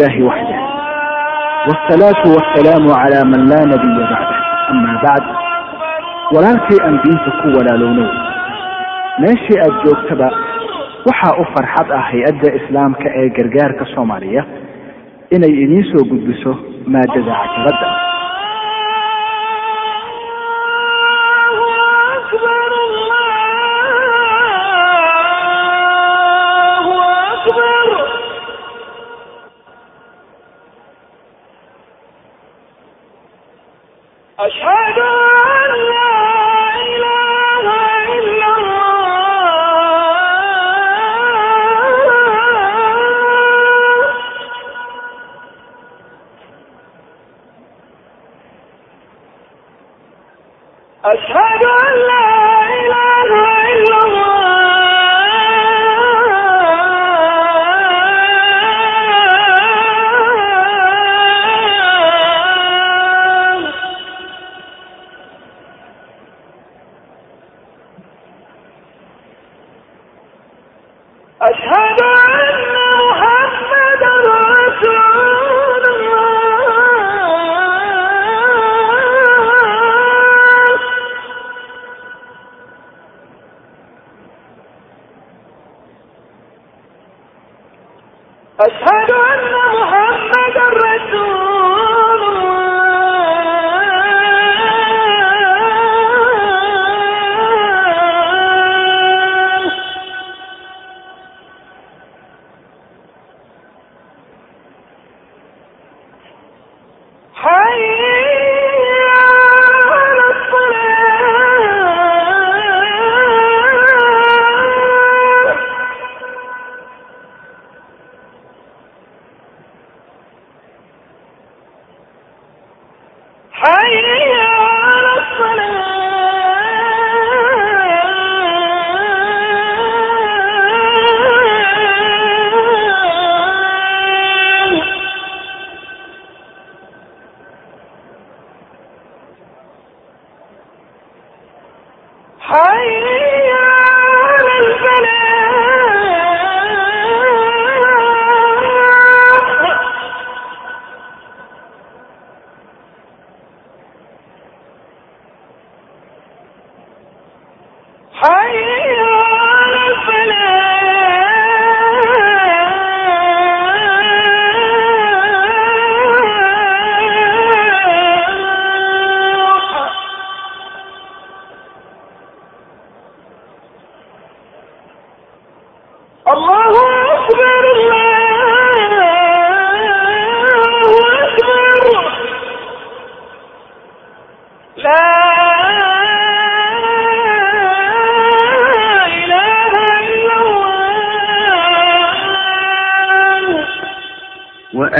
الله وحده. والصلاة والسلام على من لا نبي بعده. أما بعد walaalkay aan diinta ku walaalownow meeshii aada joogtaba waxaa u farxad ah hay'adda islaamka ee gargaarka soomaaliya inay idiin soo gudbiso maadada cajalada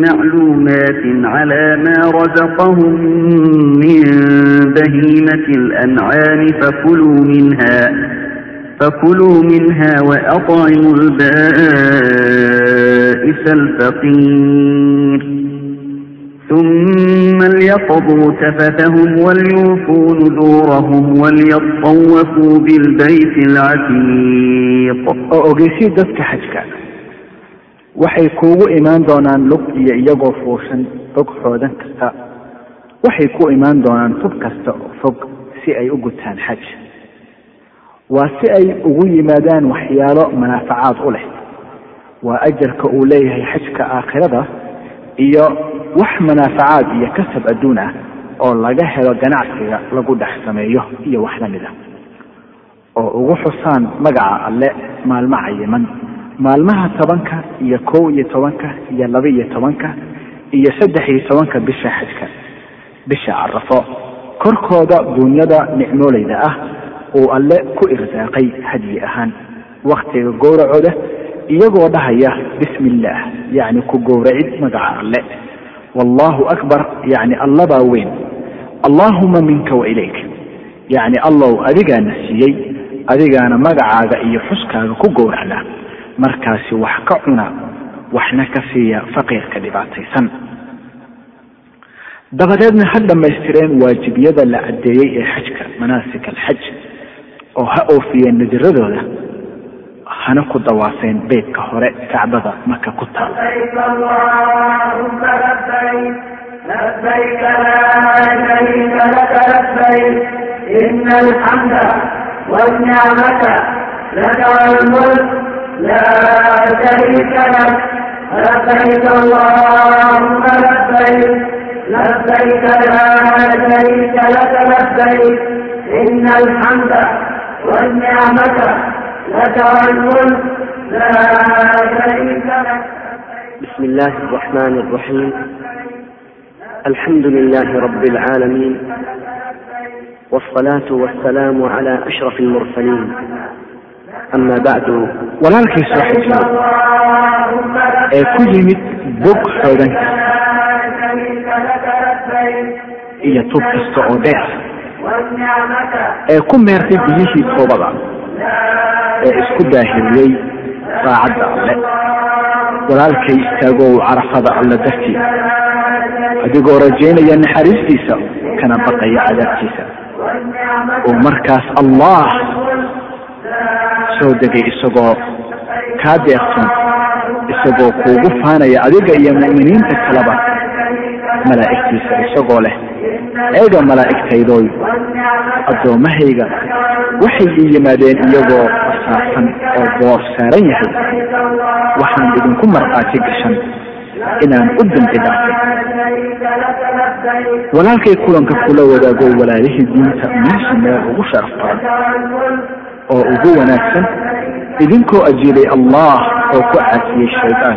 معلومات على ما رزقهم من بهيمة الأنعام فكلوا منها فكلوا منها وأطعموا البائس الفقير ثم ليقضوا تفتهم وليوفوا نذورهم وليطوفوا بالبيت العتيق أوغيسي دفك حجك waxay kuugu imaan doonaan lug iyo iyagoo fuushan fog xoodan kasta. Waxay ku imaan doonaan tub kasta oo fog si ay u gutaan xaj. Waa si ay ugu yimaadaan waxyaalo manaafacaad u leh. Waa ajarka uu leeyahay xajka aakhirada iyo wax manaafacaad iyo kasab adduun ah oo laga helo ganacsiga lagu dhex sameeyo iyo wax la mid a oo ugu xusaan magaca alle maalmo cayiman maalmaha tobanka iyo kow iyo tobanka iyo laba iyo tobanka iyo saddex iyo tobanka bisha xajka bisha carafo. Korkooda duunyada nicmooleyda ah uu alle ku irsaaqay hadyi ahaan wakhtiga gowracooda iyagoo dhahaya bismi illaah yacni ku gowracid magaca alle. Wallahu akbar yacni allabaa weyn. Allaahuma minka wa ilayk. Yacni allow adigaana siiyey adigaana magacaaga iyo xuskaaga ku gowracda markaasi wax ka cuna waxna ka siiya faqiirka dhibaataysan. Dabadeedna ha dhammaystireen waajibyada la caddeeyey ee xajka manaasik alxaj oo ha oofiyeen nadiradooda hana ku dawaafeen beydka hore kacbada maka ku taal. ina alxamda wnicmata laka لا شريك لك لبيك اللهم لبيك لبيك لا شريك لك لبيك إن الحمد والنعمة لك والملك لا شريك لك بسم الله الرحمن الرحيم الحمد لله رب العالمين والصلاة والسلام على أشرف المرسلين amaa bacdu walaalkay soo xijiro ee ku yimid bog xooganka iyo tub kasta oo dheer ee ku meertay biyihii toobada ee isku daahiriyey saacadda alle walaalkay istaagow carafada alle dartiisa adigoo rajaynaya naxariistiisa kana baqaya cadaabtiisa oo markaas allah soo degay isagoo kaa deeqsan isagoo kuugu faanaya adiga iyo mu'miniinta kaleba malaa'igtiisa isagoo leh. Eega malaa'igtaydooy addoommahayga waxay ii yimaadeen iyagoo fasaafan oo boor saaran yahay. Waxaan idinku markhaati gashan inaan u dambi dhaafay. Walaalkay kulanka kula wadaago walaalihii diinta meesha meel ugu sharaf badan oo ugu wanaagsan idinkoo ajiibay allah oo ku caasiyey shaydaan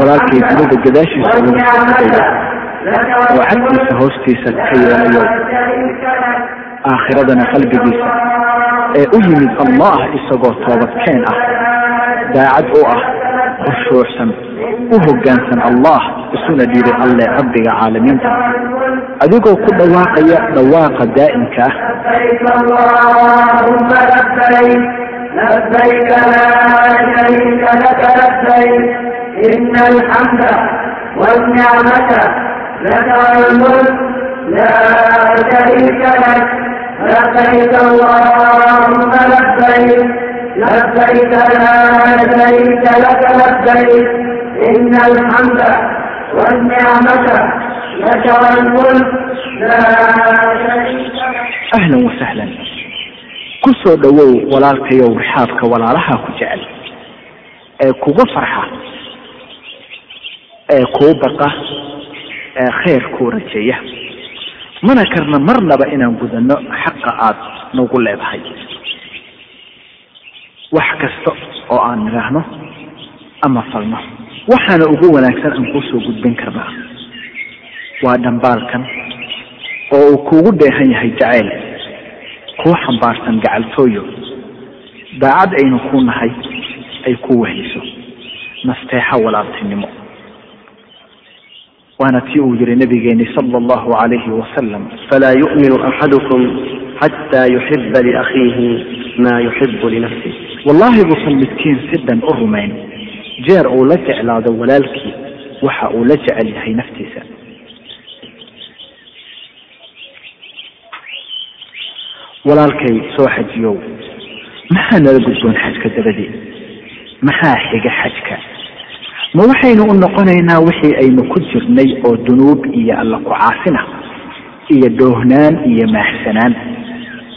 walaalkay dunida gadaashiisa soo oo cagtiisa hoostiisa ka yeelayo aakhiradana qalbigiisa ee u yimid allah isagoo toobadkeen ah daacad u ah khushuucsan u hoggaansan allah isuna dhiiray alle rabbiga caalamiinta. Adigoo ku dhawaaqaya dhawaaqa daa'imka لبيك لا شريك لك لبيك إن الحمد والنعمة لك والملك لا شريك لك لبيك اللهم لبيك لبيك لا شريك لك لبيك إن الحمد والنعمة لك والملك لا شريك لك ahlan wasahlan ku soo dhowow walaalkayow rixaabka walaalaha ku jecel ee kuga farxa ee kuu baqa ee khayr kuu rajeeya mana karna marnaba inaan gudanno xaqa aad nagu leedahay wax kasta oo aan nidhaahno ama falno waxaana ugu wanaagsan aan kuusoo gudbin karnaa waa dhambaalkan oo uu kuugu dheehan yahay jaceyl kuu xambaarsan gacaltooyo. Daacad aynu ku nahay ay ku wehliso nasteexa walaaltinimo waana tii uu yihi nabigeeni sala allahu calayhi wasalam falaa yuminu axadukum xataa yuxiba liakhiihi maa yuxibu linafsih wallaahi buusan midkiin si dhan u rumayn jeer uu la jeclaado walaalkii waxa uu la jecel yahay naftiisa. Walaalkay soo xajiyow maxaa nala gudboon xajka dabadii maxaa xiga xajka? Ma waxaynu u noqonaynaa wixii aynu ku jirnay oo dunuub iyo alla ku caasina iyo dhoohnaan iyo maahsanaan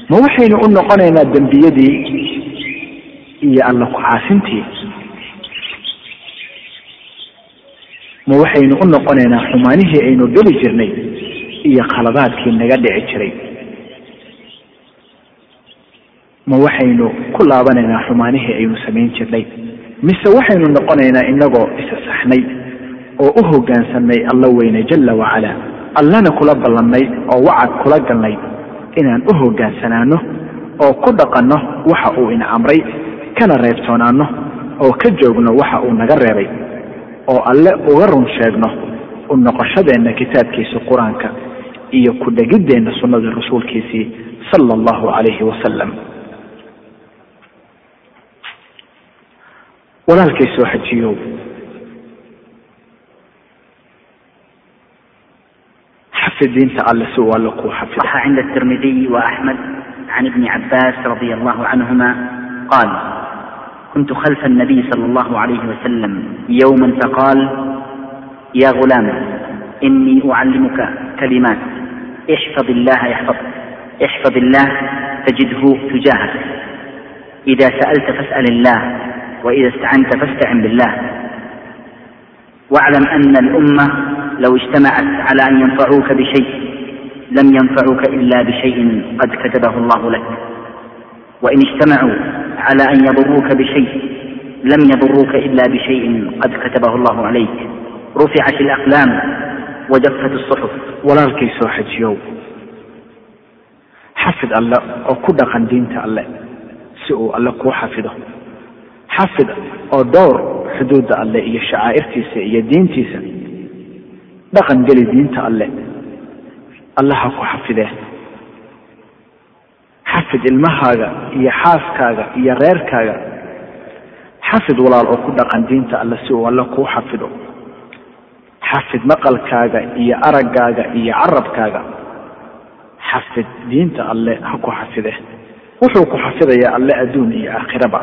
ma waxaynu u noqonaynaa dembiyadii iyo alla ku caasintii ma waxaynu u noqonaynaa xumaanihii aynu geli jirnay iyo khaladaadkii naga dhici jiray. Ma waxaynu ku laabanaynaa xumaanihii aynu samayn jirnay. Mise waxaynu noqonaynaa inagoo isa saxnay oo u hoggaansanay alla weyne jalla wacala allana kula ballannay oo wacad kula galnay inaan u hoggaansanaano oo ku dhaqanno waxa uu ina amray kana reebtoonaano oo ka joogno waxa uu naga reebay oo alle uga run sheegno u noqoshadeenna kitaabkiisa qur-aanka iyo ku dhegideenna sunnada rasuulkiisii sala allahu calayhi wasalam walaalkay soo xajiyow xafid diinta alle si uu alle kuu xafido صح عند الترمذي وأحمد عن ابن عباس رضي الله عنهما قال كنت خلف النبي صلى الله عليه وسلم يوما فقال يا غلام إني أعلمك كلمات احفظ الله يحفظك احفظ الله تجده تجاهك إذا سألت فاسأل الله وإذا استعنت فاستعن بالله واعلم أن الأمة لو اجتمعت على أن ينفعوك بشيء لم ينفعوك إلا بشيء قد كتبه الله لك وإن اجتمعوا على أن يضروك بشيء لم يضروك إلا بشيء قد كتبه الله عليك رفعت الأقلام وجفت الصحف walaalkay soo xajiyow xafid alle oo ku dhaqan diinta alle si uu alle kuu xafido xafid oo dhowr xuduudda alle iyo shacaa'irtiisa iyo diintiisa dhaqan geli diinta alle alle ha ku xafidee xafid ilmahaaga iyo xaaskaaga iyo reerkaaga xafid walaal oo ku dhaqan diinta alle si uu alle kuu xafido xafid maqalkaaga iyo araggaaga iyo carabkaaga xafid diinta alle ha ku xafide wuxuu ku xafidayaa alle adduun iyo aakhiraba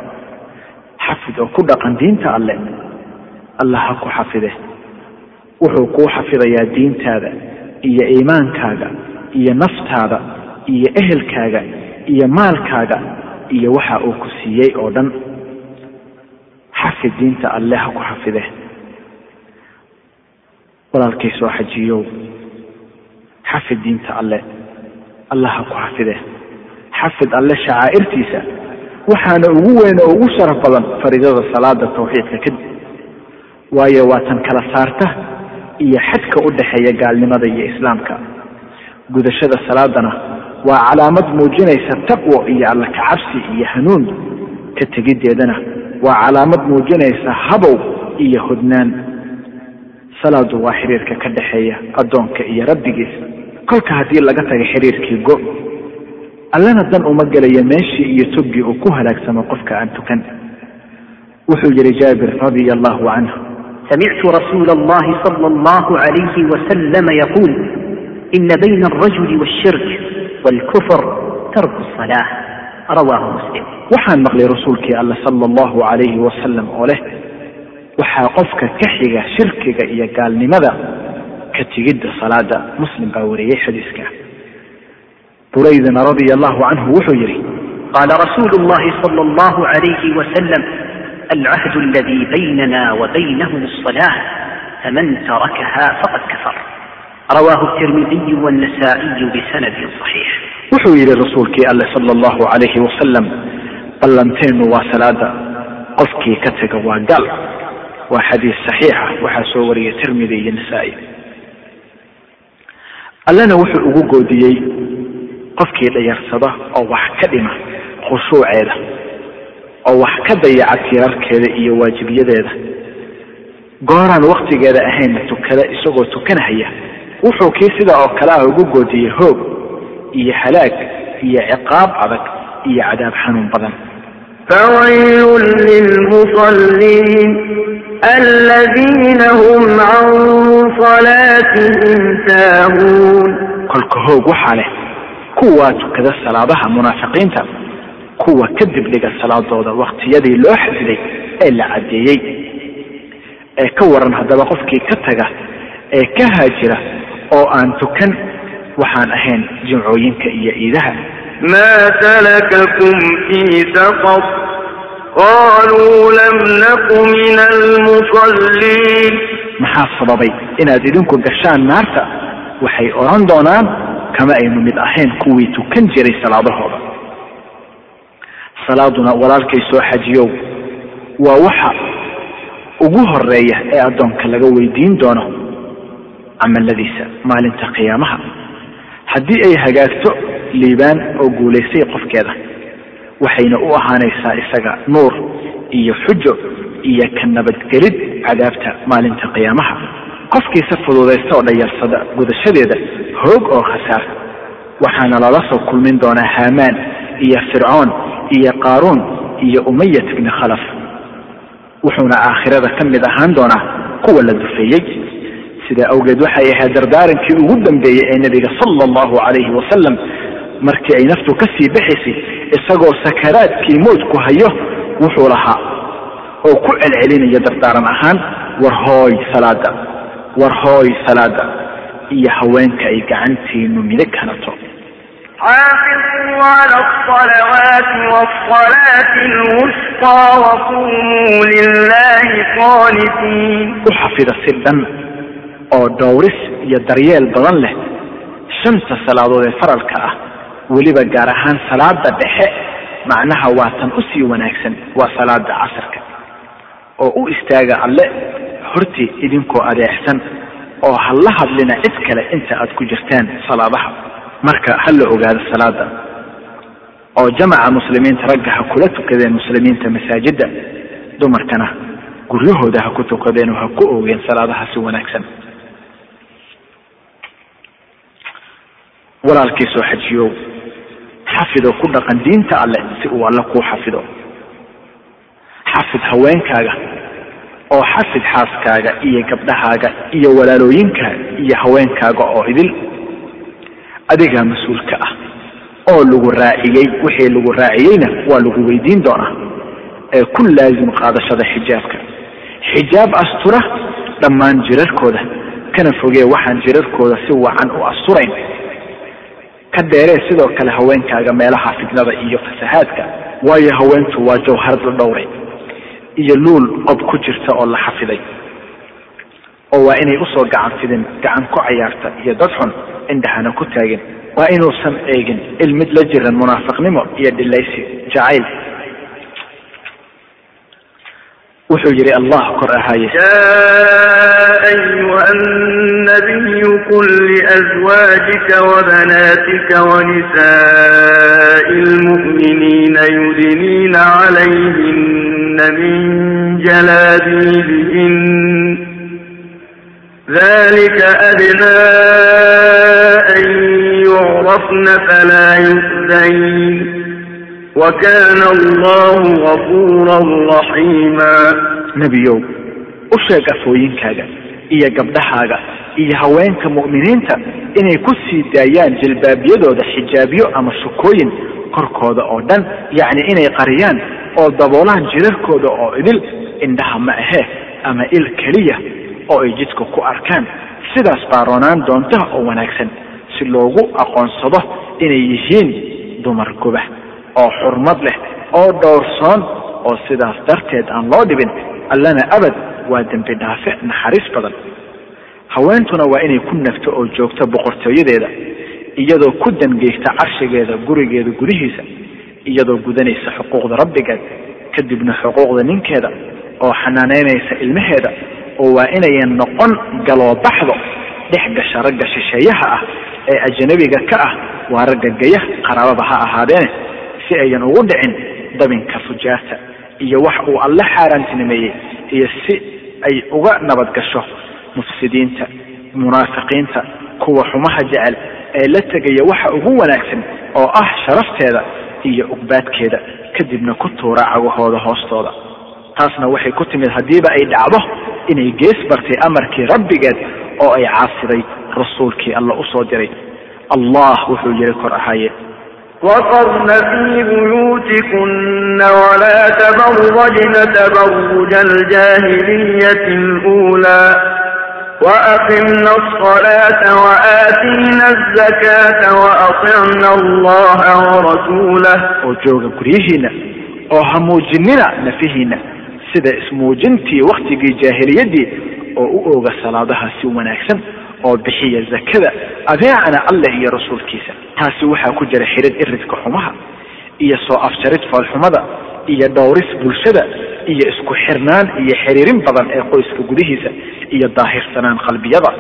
xafid oo ku dhaqan diinta alle alle ha ku xafide wuxuu kuu xafidayaa diintaada iyo iimaankaaga iyo naftaada iyo ehelkaaga iyo maalkaaga iyo waxa uu ku siiyey oo dhan. Xafid diinta alle ha ku xafide. Walaalkay soo xajiyow. Xafid diinta alle allah ha ku xafide. Xafid alle shacaa'irtiisa. Waxaana ugu weyn oo ugu sharaf badan fariidada salaada tawxiidka kadib waayo waa tan kala saarta iyo xadka u dhexeeya gaalnimada iyo islaamka. Gudashada salaadana waa calaamad muujinaysa taqwo iyo alla kacabsi iyo hanuun ka tegiddeedana waa calaamad muujinaysa habow iyo hodnaan salaadu waa xiriirka ka dhexeeya addoonka iyo rabbigiis kolka haddii laga taga xidhiirkii go allana dan uma gelaya meeshii iyo toggii uu ku halaagsamo qofka aan tukan. Wuxuu yidhi jaabir radia allahu canhu samictu rasuula allahi sala allahu alayhi wasalama yaquul ina bayna alrajuli washirk wاlkufr tarku الصلاة. rawaahu muslim waxaan maqlay rasuulkii alle sala allahu calayhi wasalam oo leh waxaa qofka ka xiga shirkiga iyo gaalnimada ka tigidda salaada muslim baa wariyey xadiiska buraydna radia allahu canhu wuxuu yihi qaala rasuulu اllahi salى اllahu عalayhi wasalam alcahd اladii baynana wa baynahum الصalaaة faman tarakaha faqad kafar رواه الترمذي والنسائي بسند صحيح. wuxuu yidhi rasuulkii alle sala allahu calayhi wasalam ballanteennu waa salaada qofkii ka taga waa gaal waa xadiis saxiixa waxaa soo wariyay tirmidi iyo nasaa-i wuxuu ugu goodiyey qofkii dhayarsada oo wax ka dhima khushuuceeda oo wax ka dayaca tiirarkeeda iyo waajibyadeeda gooraan waktigeeda ahaynna tukada isagoo tukanahaya wuxuu kii sidaa oo kale ah ugu goodiyey hoog iyo halaag iyo ciqaab adag iyo cadaab xanuun badan. kolka hoog waxaa leh kuwaa tukada salaadaha munaafiqiinta kuwa kadib dhiga salaadooda wakhtiyadii loo xadiday ee la caddeeyey ee ka waran haddaba qofkii ka taga ee ka haajira oo aan tukan waxaan ahayn jimcooyinka iyo iidaha. Maa salakakum fii saqar qaaluu lam naku min almusalliin maxaa sababay inaad idinku gashaan naarta? Waxay odhan doonaan kama aynu mid ahayn kuwii tukan jiray salaadahooda. Salaaduna walaalkay soo xajiyow. Waa waxa ugu horreeya ee addoonka laga weydiin doono camaladiisa maalinta qiyaamaha. Haddii ay hagaagto liibaan oo guulaystay qofkeeda waxayna u ahaanaysaa isaga nuur iyo xujo iyo ka nabadgelid cadaabta maalinta qiyaamaha. Qofkiisa fududaysta oo dhayarsada gudashadeeda hoog oo khasaar. Waxaana lala soo kulmin doonaa haamaan iyo fircoon iyo qaaruun iyo umayat ibni khalaf. Wuxuuna aakhirada ka mid ahaan doonaa kuwa la dufeeyey sidaa awgeed waxay ahayd dardaarankii ugu dambeeyey ee nebiga sala allahu calayhi wasalam markii ay naftu ka sii baxaysay isagoo sakaraadkii mowdku hayo wuxuu lahaa oo ku celcelinaya dardaaran ahaan war hooy salaada war hooy salaada iyo haweenka ay gacantiinu midig hanato حافظوا على الصلوات والصلاة الوسطى وقوموا لله قانتين u xafida si dhan oo dhowris iyo daryeel badan leh. Shanta salaadood ee faralka ah. Weliba gaar ahaan salaada dhexe macnaha waa tan u sii wanaagsan waa salaada casarka. Oo u istaaga alle hortii idinkoo adeecsan oo ha la hadlina cid kale inta aad ku jirtaan salaadaha marka ha la ogaado salaada oo jamaca muslimiinta ragga ha kula tukadeen muslimiinta masaajidda dumarkana guryahooda ha ku tukadeen oo ha ku oogeen salaadaha si wanaagsan walaalkii soo xajiyow xafido ku dhaqan diinta alle si uu alle kuu xafido. Xafid haweenkaaga oo xafid xaaskaaga iyo gabdhahaaga iyo walaalooyinkaaga iyo haweenkaaga oo idil. Adigaa mas'uulka ah oo lagu raaciyey wixii lagu raaciyeyna waa lagu weydiin doonaa ee ku laazim qaadashada xijaabka. Xijaab astura dhammaan jirarkooda kana fogee waxaan jirarkooda si wacan u asturayn ka dheeree sidoo kale haweenkaaga meelaha fitnada iyo fasahaadka waayo haweentu waa jawharad la dhowray iyo luul qob ku jirta oo la xafiday oo waa inay u soo gacan fidin gacan ku cayaarta iyo dad xun indhahana ku taagin. Waa inuusan eegin ilmid la jiran munaafiqnimo iyo dhilaysi jacayl wuxuu yidhi allah kor ahaaye يا أيها النبي قل لأزواجك وبناتك ونساء المؤمنين يدنين عليهن من جلابيبهن ذلك أدنى أن يعرفن فلا يؤذين وكان الله غفورا رحيما nebiyow u sheeg afooyinkaaga iyo gabdhahaaga iyo haweenka mu'miniinta inay ku sii daayaan jilbaabyadooda xijaabyo ama shukooyin korkooda oo dhan yacni inay qariyaan oo daboolaan jirarkooda oo idil indhaha ma ahee ama il keliya oo ay jidka ku arkaan sidaas baa roonaan doonta oo wanaagsan si loogu aqoonsado inay yihiin dumar guba oo xurmad leh oo dhowrsoon oo sidaas darteed aan loo dhibin allana abad waa dembi dhaafe naxariis badan. Haweentuna waa inay ku nagto oo joogto boqortooyadeeda iyadoo ku dangeysta carshigeeda gurigeeda gudihiisa iyadoo gudanaysa xuquuqda rabbigeed kadibna xuquuqda ninkeeda oo xanaaneynaysa ilmaheeda oo waa inayan noqon galoobaxdo dhex gasha ragga shisheeyaha ah ee ajnabiga ka ah waa ragga gaya qaraabada ha ahaadeene si ayan ugu dhicin dabinka fujaarta iyo wax uu alle xaaraantinimeeyey iyo si ay uga nabad gasho mufsidiinta munaafiqiinta kuwa xumaha jecel ee la tegaya waxa ugu wanaagsan oo ah sharafteeda iyo ugbaadkeeda kadibna ku tuura cagahooda hoostooda. Taasna waxay ku timid haddiiba ay dhacdo inay gees bartay amarkii rabbigeed oo ay caasiday rasuulkii alla u soo diray. Allah wuxuu yiri kor ahaaye وقرن في بيوتكن ولا تبرجن تبرج الجاهلية الأولى وأقمنا الصلاة وآتينا الزكاة وأطعنا الله ورسوله وجوغا كريهنا oo ha muujinina nafihiina sida ismuujintii wakhtigii jaahiliyadii oo u ooga salaadaha si wanaagsan oo bixiya zakada adeecana alleh iyo rasuulkiisa taasi waxaa ku jira xirid iridka xumaha iyo soo afjarid foolxumada iyo dhowris bulshada iyo isku xirnaan iyo xiriirin badan ee qoyska gudihiisa iyo daahirsanaan qalbiyada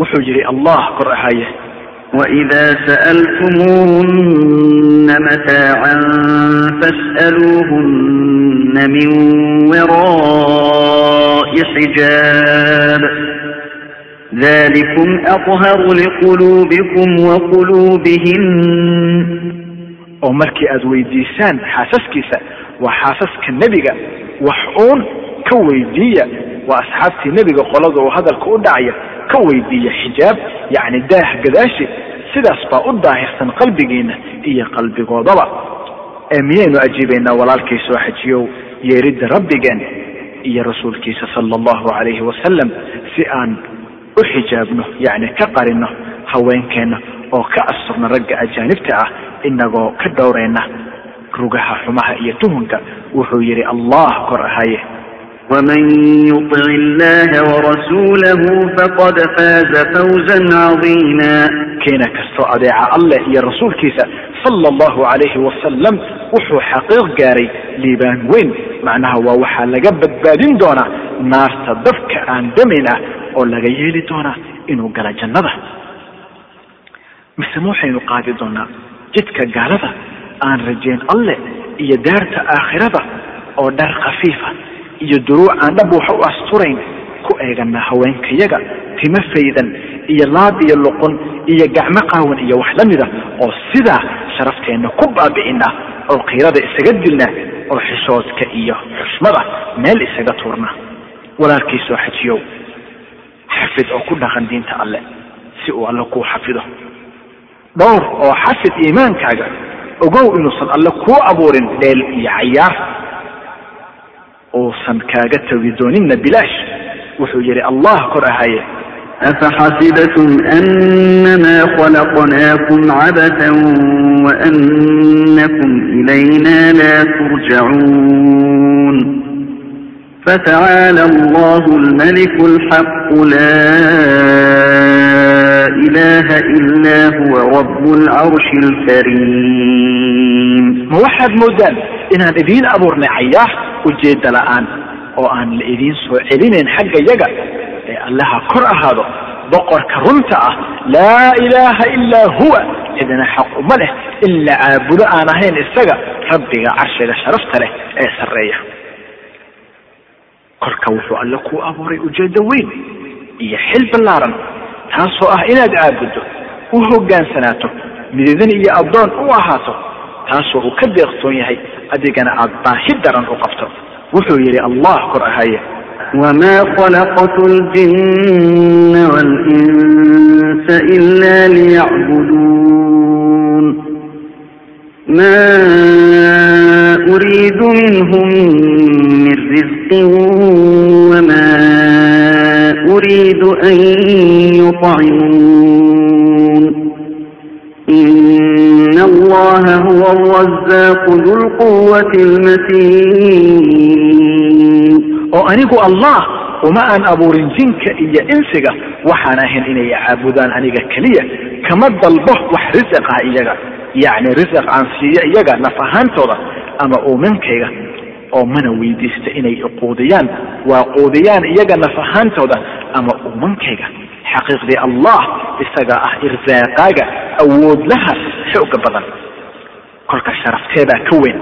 wuxuu yidhi allah kor ahaaye وإذا سألتموهن متاعا فاسألوهن من وراء حجاب ذلكم أطهر لقلوبكم وقلوبهم oo markii aada weydiisaan xaasaskiisa waa xaasaska nebiga wax uun ka weydiiya waa asxaabtii nebiga qolada uu hadalka u dhacaya ka weydiiya xijaab yacni daah gadaashi sidaas baa u daahirsan qalbigiina iyo qalbigoodaba ee miyaynu ajiibaynaa walaalkay soo xajiyow yeeridda rabbigeen iyo rasuulkiisa sala allahu calayhi wasalam si aan u xijaabno yani ka qarinno haweenkeenna oo ka asturno ragga ajaanibta ah innagoo ka dhowrayna rugaha xumaha iyo tuhunka wuxuu yidhi allah kor ahaye wman yuطc illaha warasuulahu faqad faaza fawzan cadiima keena kastoo adeeca alleh iyo rasuulkiisa sala allahu alayhi wasalam wuxuu xaqiiq gaaray liibaan weyn. Macnaha waa waxaa laga badbaadin doonaa naarta dabka aan damayn ah oo laga yeeli doonaa inuu gala jannada. Mise waxaynu qaadi doonaa jidka gaalada aan rajayn alleh iyo daarta aakhirada oo dhar khafiifa iyo duruuc aan dhab waxa u asturayn ku eegana haweenkayaga timo faydan iyo laab iyo luqun iyo gacmo qaawan iyo wax la mida oo sidaa sharafteenna ku baabi'ina oo kiirada isaga dilna oo xishoodka iyo xushmada meel isaga tuurna. Walaalkii soo xajiyow xafid oo ku dhaqan diinta alle si uu alle kuu xafido. Dhowr oo xafid iimaankaaga ogow inuusan alle kuu abuurin dheel iyo cayaar. Uusan kaaga tagi dooninna bilaash wuxuu yidhi allah kor ahaaye. Afaxasibatum annamaa khalaqnaakum cabatan waannakum ilayna laa turjacuun فتعالى الله الملك الحق لا إله إلا هو رب العرش الكريم. Ma waxaad moodaan inaan idiin abuurnay cayaah ujeedda la'aan oo aan la idiin soo celinayn xagga yaga ee allaha kor ahaado boqorka runta ah laa ilaaha ilaa huwa cidina xaq uma leh in la caabudo aan ahayn isaga rabbiga carshiga sharafta leh ee sarreeya korka wuxuu alle kuu abuuray ujeeddo weyn iyo xil ballaaran taasoo ah inaad caabuddo u hoggaansanaato mididin iyo addoon u ahaato taasoo uu ka deeqsoon yahay adigana aada baahi daran u qabto wuxuu yidhi allah kor ahaye وما خلقت الجن والإنس إلا ليعبدون ما أريد منهم من رزق وما أريد أن يطعمون. إن الله هو الرزاق ذو القوة المتين. وأنيك الله uma aan abuurin jinka iyo insiga waxaan ahayn inay caabudaan aniga keliya kama dalbo wax risiqah iyaga. Yacni risiq aan siiyo iyaga naf ahaantooda ama uuminkayga oo mana weydiista inay iquudiyaan waa quudiyaan iyaga naf ahaantooda ama uumankayga xaqiiqdii allah isaga ah irsaaqaaga awoodlaha xooga badan. Kolka sharafteedaa ka weyn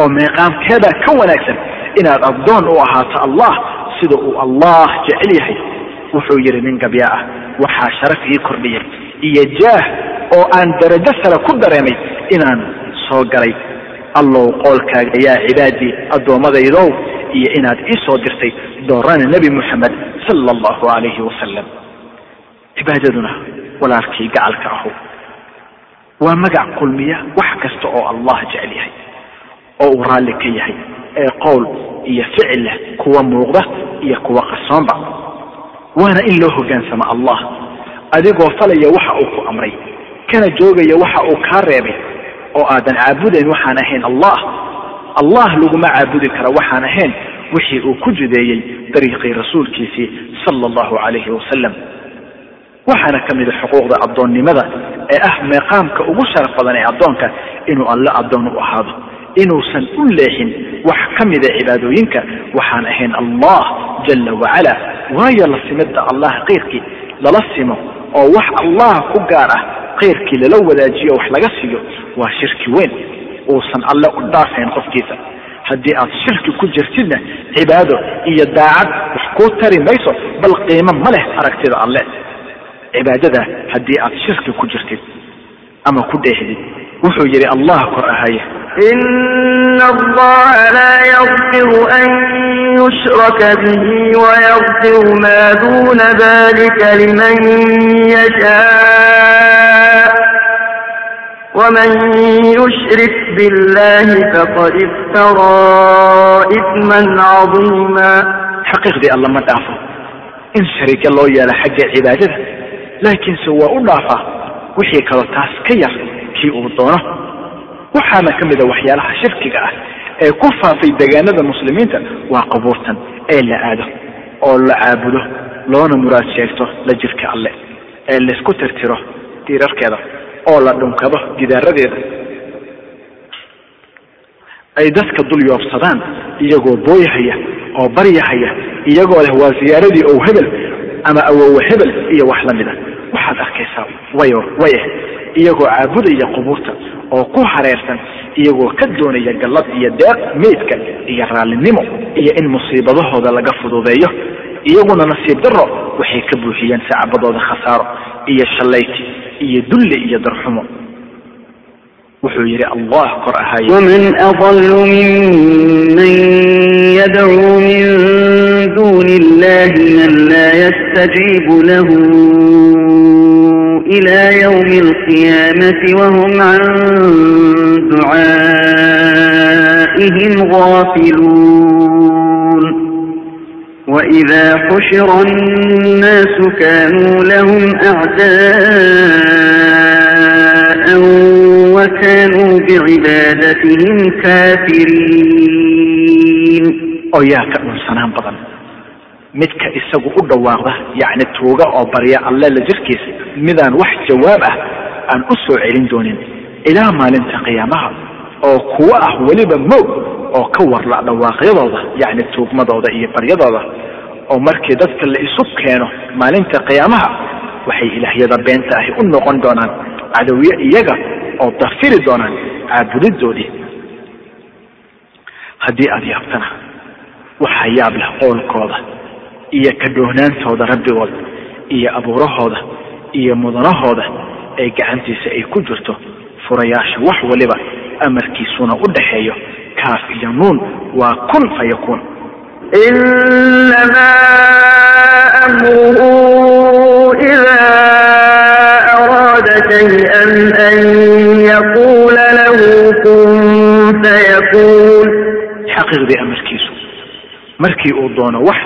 oo meeqaamkeedaa ka wanaagsan inaad addoon u ahaato allah sida uu allah jecel yahay wuxuu yidhi nin gabya ah waxaa sharaf ii kordhiyay iyo jaah oo aan darajo sare ku dareemay inaan soo galay allow qoolkaaga yaa cibaadii addoommadaydow iyo inaad ii soo dirtay doorana nebi moxamed sala allahu calayhi wasalam cibaadaduna walaalkii gacalka ahu. Waa magac kulmiya wax kasta oo allah jecel yahay oo uu raalli ka yahay ee qowl iyo ficil leh kuwa muuqda iyo kuwa qarsoonba waana in loo hoggaansamo allah adigoo falaya waxa uu ku amray kana joogaya waxa uu kaa reebay oo aadan caabudayn waxaan ahayn allah. Allah laguma caabudi kara waxaan ahayn wixii uu ku jideeyey dariiqii rasuulkiisii sala allahu calayhi wasalam waxaana ka mida xuquuqda addoonnimada ee ah meeqaamka ugu sharaf badan ee addoonka inuu alle addoon u ahaado. Inuusan u leexin wax ka mida cibaadooyinka waxaan ahayn allah jala wacala waayo la simidda allah keyrkii lala simo oo wax allah ku gaar ah keyrkii lala wadaajiyo wax laga siiyo waa shirki weyn. Uusan alle u dhaafayn qofkiisa. Haddii aad shirki ku jirtidna cibaado iyo daacad wax kuu tari mayso bal qiimo ma leh aragtida alle. Cibaadada haddii aad shirki ku jirtid ama ku dheehdid wuxuu yidhi allah kor ahaye إن الله لا يغفر أن يشرك به ويغفر ما دون ذلك لمن يشاء ومن يشرك بالله فقد افترى إثما عظيما. xaqiiqdii alla ma dhaafo in shariike loo yeelo xagga cibaadada laakiinse waa u dhaafaa wixii kaloo taas ka yar kii uu doono waxaana ka mid a waxyaalaha shirkiga ah ee ku faafay degaanada muslimiinta waa qabuurtan ee la aado oo la caabudo loona muraad sheegto la jirka alle ee laysku tirtiro diirarkeeda oo la dhunkado gidaaradeeda. Ay dadka dul yoobsadaan iyagoo booyahaya oo baryahaya iyagoo leh waa ziyaaradii ow hebel ama awowe hebel iyo wax la mida waxaad arkaysaa wayo wayeh iyagoo caabudaya qubuurta oo ku hareersan iyagoo ka doonaya gallad iyo deeq meydka iyo raallinimo iyo in musiibadahooda laga fududeeyo. Iyaguna nasiib daro waxay ka buuxiyeen sacabadooda khasaaro iyo shallayti iyo dulli iyo darxumo. Wuxuu yidhi allah kor ahaayo waman adallu miman yadcuu min duni illahi man laa yastajiibu lahu. إلى يوم القيامة وهم عن دعائهم غافلون وإذا حشر الناس كانوا لهم أعداء وكانوا بعبادتهم كافرين oo yaa ka dhunsanaan badan midka isagu u dhawaaqda yacni tuuga oo barya alle la jirkiisa midaan wax jawaab ah aan u soo celin doonin ilaa maalinta qiyaamaha oo kuwo ah weliba moog oo ka warla dhawaaqyadooda yacni tuugmadooda iyo baryadooda oo markii dadka la isu keeno maalinta qiyaamaha waxay ilaahyada beenta ahi u noqon doonaan cadowye iyaga oo dafiri doonaan caabudidoodii haddii aada yaabtana waxaa yaab leh qowlkooda iyo ka dhoohnaantooda rabbigooda iyo abuurahooda iyo mudanahooda ee gacantiisa ay ku jirto furayaasha wax waliba amarkiisuna u dhaxeeyo kaaf iyo nuun waa kun fayakuun inamaa amruhu idaa araada shay-an an yaquula lahu kun fayakuun xaqiiqdii amarkiisu markii uu doono wax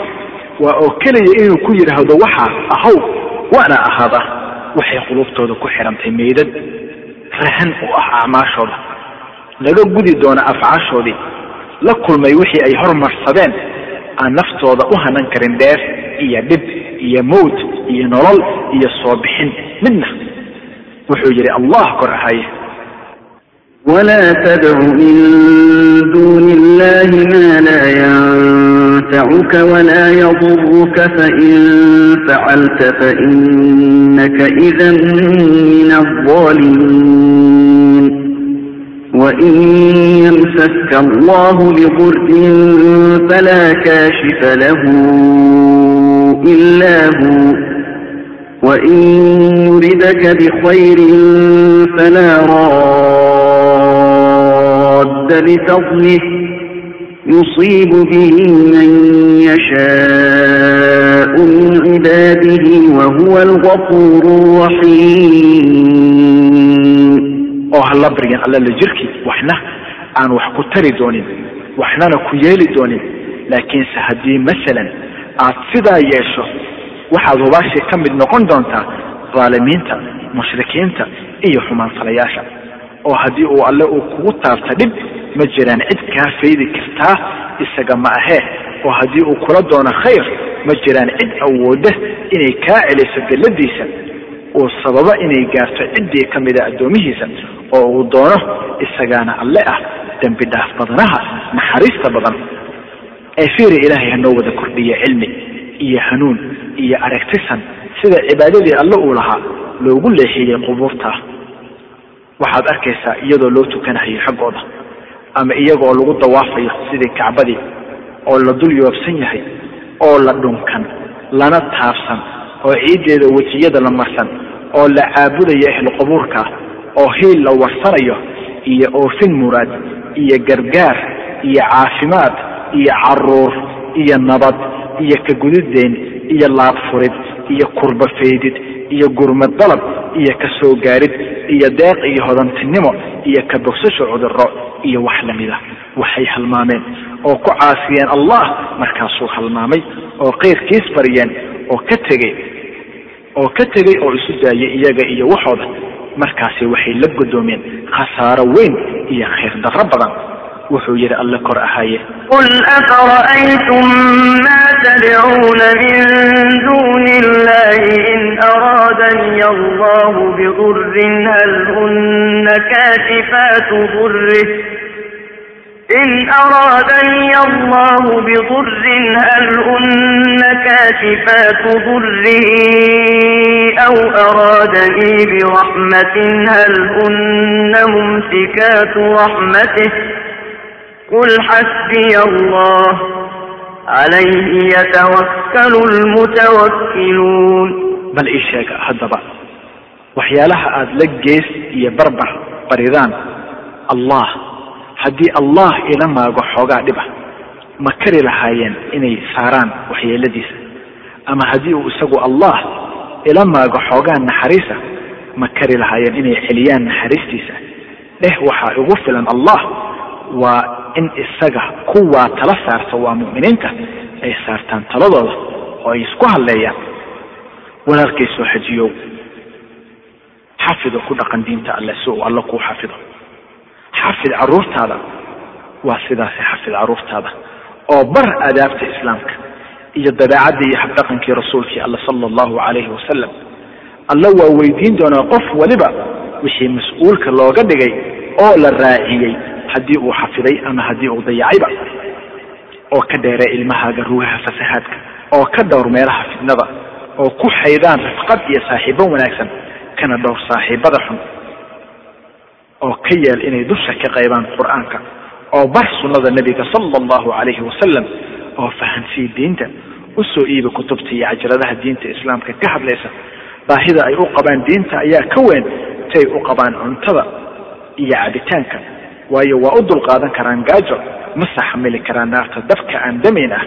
waa oo keliya inuu ku yidhaahdo waxaa ahow waana ahada waxay qulubtooda ku xidhantay meydad rahan u ah acmaashooda. Laga gudi doona afcaashoodii la kulmay wixii ay hormarsadeen aan naftooda u hanan karin dheer iyo dhib iyo mowd iyo nolol iyo soo bixin. Midna wuxuu yidhi allah kor ahaye wlaa tadcu min duuni illahi ma laa ينفعك ولا يضرك فإن فعلت فإنك إذا من الظالمين وإن يمسك الله بضر فلا كاشف له إلا هو وإن يردك بخير فلا راد لفضله يصيب به من يشاء من عباده وهو الغفور الرحيم oo hala baryan alla la jirkii waxna aan wax ku tari doonin waxnana ku yeeli doonin laakiinse haddii masalan aad sidaa yeesho waxaad hubaashii ka mid noqon doontaa dhaalimiinta mushrikiinta iyo xumaanfalayaasha oo haddii uu alle uu kugu taabta dhib ma jiraan cid kaa faydi kartaa isaga ma ahee oo haddii uu kula doono khayr ma jiraan cid awoodda inay kaa celiso galladiisa. Uu sababo inay gaarto ciddii ka mida addoomihiisa oo uu doono isagaana alle ah dembi dhaaf badanaha naxariista badan. Ee fiiri ilaahay hanoo wada kordhiya cilmi iyo hanuun iyo aragtisan sida cibaadadii alle uu lahaa loogu leexiyey qubuurta. Waxaad arkaysaa iyadoo loo tukanahayo xaggooda ama iyaga oo lagu dawaafayo sidii kacbadii oo la dul yoobsan yahay oo la dhunkan lana taabsan oo ciiddeeda wejiyada la marsan oo la caabudayo ehlu qubuurka oo hiil la warsanayo iyo oofin muraad iyo gargaar iyo caafimaad iyo carruur iyo nabad iyo ka gudideen iyo laabfurid iyo kurba faydid iyo gurmad dalab iyo ka soo gaarid iyo deeq iyo hodantinimo iyo ka bogsasho cudurro iyo wax lamida waxay halmaameen. Oo ku caasiyeen allah markaasuu halmaamay. Oo kayrkiis bariyeen oo ka tegey oo ka tegey oo isu daayay iyaga iyo waxooda markaasi waxay la guddoomeen khasaaro weyn iyo khayr darro badan wuxuu yidhi alle kor ahaye قل أفرأيتم ما تدعون من دون الله إن أرادني الله بضر هل هن كاشفات ضره إن أرادني الله بضر هل هن كاشفات ضره أو أرادني برحمة هل هن ممسكات رحمته قل حسبي الله عليه يتوكل المتوكلون bal ii sheega haddaba waxyaalaha aada la gees iyo barbar baridaan allah haddii allah ila maago xoogaa dhiba ma kari lahaayeen inay saaraan waxyeeladiisa ama haddii uu isagu allah ila maago xoogaa naxariisa ma kari lahaayeen inay celiyaan naxariistiisa dheh waxaa igu filan allah waa in isaga kuwaa tala saarta waa mu'miniinta ay saartaan taladooda oo ay isku hadleeyaan. Walaalkay soo xajiyow. Xafido ku dhaqan diinta alle si uu alle kuu xafido. Xafid caruurtaada waa sidaasi xafid caruurtaada oo bar aadaabta islaamka iyo dabeecadii iyo habdhaqankii rasuulkii alle sala allahu calayhi wasalam alle waa weydiin doonaa qof waliba wixii mas'uulka looga dhigay oo la raaciyey haddii uu xafiday ama haddii uu dayacayba oo ka dheeree ilmahaaga rugaha fasahaadka oo ka dhowr meelaha fidnada oo ku xaydaan rifqad iyo saaxiibo wanaagsan kana dhowr saaxiibada xun oo ka yeel inay dusha ka qaybaan qur'aanka oo bar sunnada nebiga sala allahu calayhi wasalam oo fahansii diinta u soo iibi kutubta iyo cajaladaha diinta islaamka ka hadlaysa. Baahida ay u qabaan diinta ayaa ka weyn tay u qabaan cuntada iyo cabitaanka waayo waa u dulqaadan karaan gaajo ma saxmili karaan naarta dabka aan damayn ah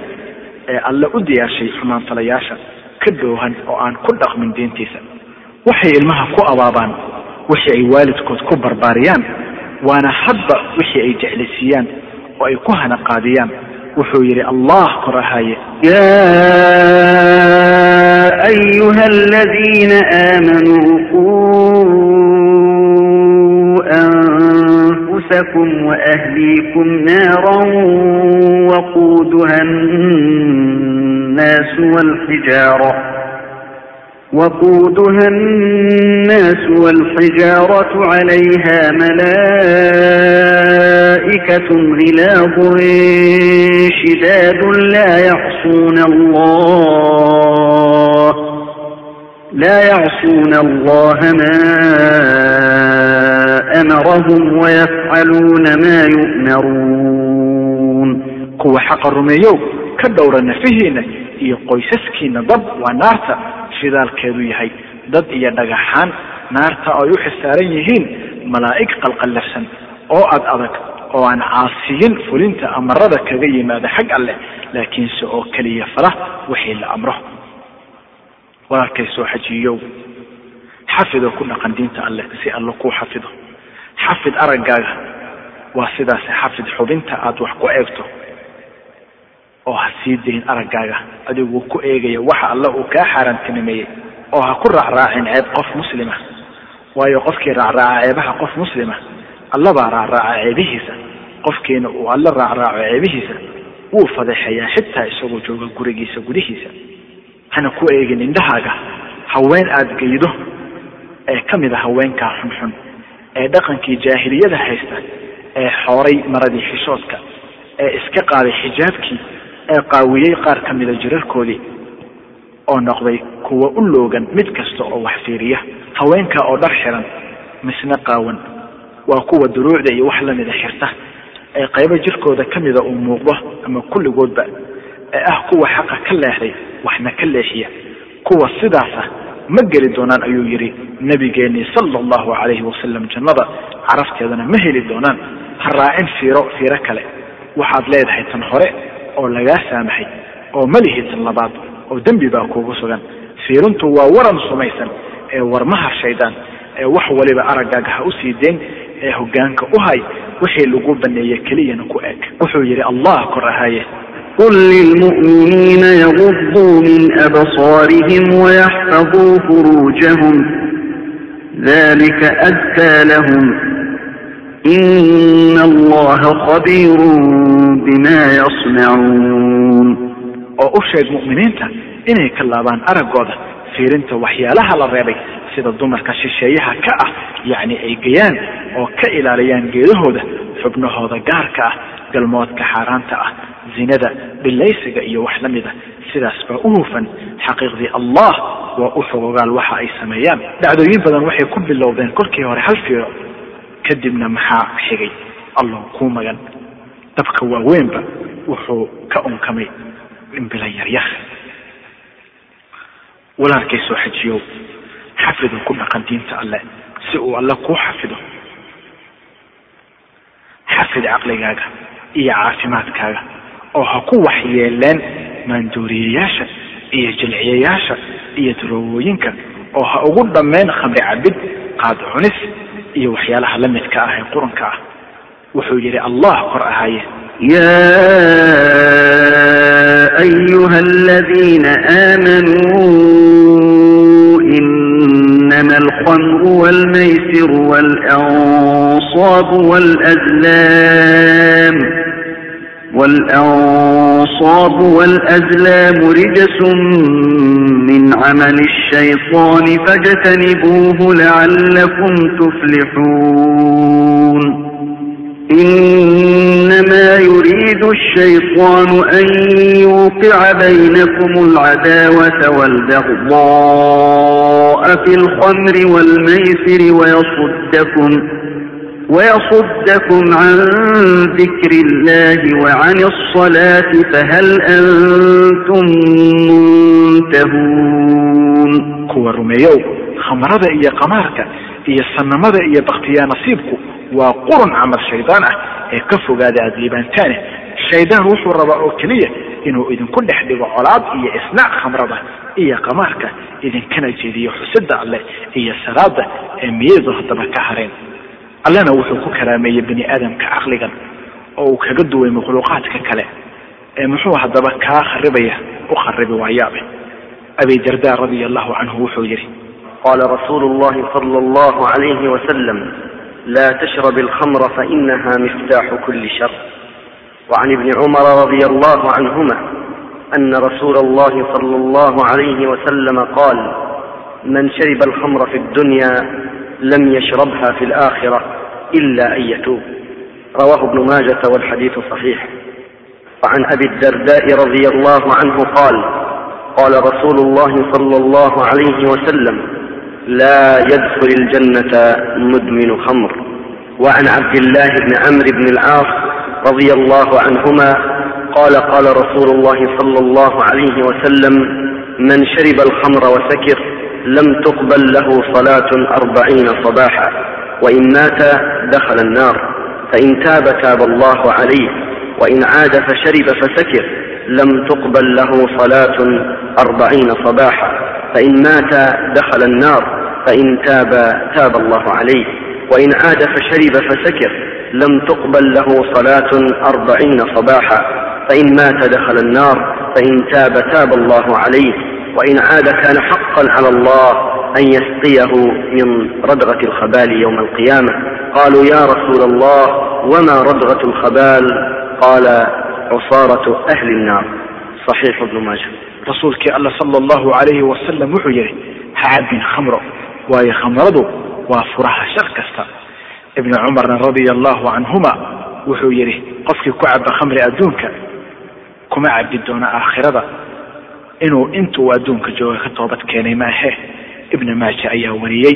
ee alle u diyaarshay xumaantalayaasha ka dhoohan oo aan ku dhaqmin diintiisa. Waxay ilmaha ku abaabaan wixii ay waalidkood ku barbaariyaan waana hadba wixii ay jeclaysiiyaan oo ay ku hanaqaadiyaan. Wuxuu yidhi allah korahaye ya ayuha aladiina aamanuu أنفسكم وأهليكم نارا وقودها الناس والحجارة وقودها الناس والحجارة عليها ملائكة غلاظ شداد لا يعصون الله لا يعصون الله ما أمرهم ويفعلون ما يؤمرون kuwa xaqa rumeeyow ka dhowra nafihiina iyo qoysaskiina dab waa naarta shidaalkeedu yahay dad iyo dhagaxaan naarta ay u xisaaran yihiin malaa'ig qalqallafsan oo ad adag oo aan caasiyin fulinta amarada kaga yimaada xag alleh laakiinse oo keliya fala wixii la amro walaalkay soo xajiyow xafido ku dhaqan diinta alleh si alle kuu xafido xafid araggaaga. Waa sidaasi xafid xubinta aada wax ku eegto. Oo ha sii dayn araggaaga. Adiguu ku eegaya. Waxa alle uu kaa xaaraantinimeeyey. Oo ha ku raacraacin ceeb qof muslima. Waayo qofkii raacraaca ceebaha qof muslima allabaa raacraaca ceebihiisa. Qofkiina uu alla raacraaco ceebihiisa wuu fadeexayaa xitaa isagoo jooga gurigiisa gudihiisa. Hana ku eegin indhahaaga. Haween aada geydo. Ee ka mid a haweenkaa xunxun ee dhaqankii jaahiliyada haysta ee xooray maradii xishoodka ee iska qaaday xijaabkii ee qaawiyey qaar ka mida jirarkoodii oo noqday kuwa u loogan mid kasta oo wax fiiriya haweenka oo dhar xiran misna qaawan. Waa kuwa duruucda iyo wax lamida xirta ee qaybo jirkooda ka mida uu muuqdo ama kulligoodba ee ah kuwa xaqa ka leexday waxna ka leexiya. Kuwa sidaasa ma geli doonaan ayuu yidhi nabigeennii sala allahu calayhi wasalam jannada carafteedana ma heli doonaan ha raacin fiiro fiiro kale waxaad leedahay tan hore oo lagaa saamaxay oo ma lihi tan labaad oo dembi baa kuugu sugan fiirintu waa waran sumaysan ee warmaha shaydaan ee wax waliba araggaaga ha u sii deen ee hoggaanka u hay wixii lagu baneeye keliyana ku eg wuxuu yidhi allah kor ahaaye قل للمؤمنين يغضوا من أبصارهم ويحفظوا فروجهم ذلك أزكى لهم إن الله خبير بما يصنعون oo u sheeg mu'miniinta inay ka laabaan araggooda fiirinta waxyaalaha la reebay sida dumarka shisheeyaha ka ah yacni ay geyaan oo ka ilaaliyaan geedahooda xubnahooda gaarka ah galmoodka xaaraanta ah zinada dhilaysiga iyo wax la mida sidaas baa u hufan xaqiiqdii allah waa u xogogaal waxa ay sameeyaan. Dhacdooyin badan waxay ku bilowdeen kolkii hore hal fiiro. Kadibna maxaa xigay? Allah kuu magan. Dabka waaweynba wuxuu ka unkamay dhimbila yaryar walaalkay soo xajiyow. Xafidu ku dhaqan diinta alle si uu alle kuu xafido. Xafid caqligaaga iyo caafimaadkaaga oo ha ku waxyeeleen maanduuriyayaasha iyo jilciyayaasha iyo darowooyinka oo ha ugu dhammeen khamri cabid qaad cunis iyo waxyaalaha la midka ah ee quranka ah. Wuxuu yidhi allah kor ahaaye. Ya ayuha aladiina aamanuu inama alkhamru wاlmaysiru wاlanصaabu wاlazlaam والأنصاب والأزلام رجس من عمل الشيطان فاجتنبوه لعلكم تفلحون إنما يريد الشيطان أن يوقع بينكم العداوة والبغضاء في الخمر والميسر ويصدكم ويصدكم عن ذكر الله وعن الصلاة فهل أنتم منتهون kuwa rumeeyow khamrada iyo qamaarka iyo sanamada iyo baktiyaa nasiibku waa qurun camal shaydaan ah ee ka fogaada aada liibaantaane shaydaan wuxuu rabaa oo keliya inuu idinku dhex dhigo colaad iyo isnaac khamrada iyo qamaarka idinkana jeediyo xusida alleh iyo salaada ee miyadu haddaba ka hareen allena wuxuu ku karaameeyey bani aadamka caqligan oo uu kaga duway makhluuqaadka kale ee muxuu haddaba kaa kharibaya u kharibi waayaabe abi darda radia allahu canhu wuxuu yidhi قال رسول الله صلى الله عليه وسلم لا تشرب الخمر فإنها مفتاح كل شر وعن ابن عمر رضي الله عنهما أن رسول الله صلى الله عليه وسلم قال من شرب الخمر في الدنيا لم يشربها في الآخرة إلا أن يتوب رواه ابن ماجة والحديث صحيح وعن أبي الدرداء رضي الله عنه قال قال رسول الله صلى الله عليه وسلم لا يدخل الجنة مدمن خمر وعن عبد الله بن عمرو بن العاص رضي الله عنهما قال قال رسول الله صلى الله عليه وسلم من شرب الخمر وسكر لم تقبل له صلاة أربعين صباحا وإن مات دخل النار فإن تاب تاب الله عليه وإن عاد فشرب فسكر لم تقبل له صلاة أربعين صباحا فإن مات دخل النار فإن تاب تاب الله عليه وإن عاد فشرب فسكر لم تقبل له صلاة أربعين صباحا فإن مات دخل النار فإن تاب تاب الله عليه وإن عاد كان حقا على الله أن يسقيه من ردغة الخبال يوم القيامة. قالوا يا رسول الله وما ردغة الخبال؟ قال عصارة أهل النار. صحيح ابن ماجه. rasuulkii alla sala allahu calayhi wasalam wuxuu yidhi ha cabbin khamro waayo khamradu waa furaha shar kasta ibnu cumarna radia allahu canhuma wuxuu yidhi qofkii ku cabba khamri adduunka kuma cabbi doona aakhirada inuu intuu adduunka jooga ka toobad keenay maahe ibna maaja ayaa wariyey.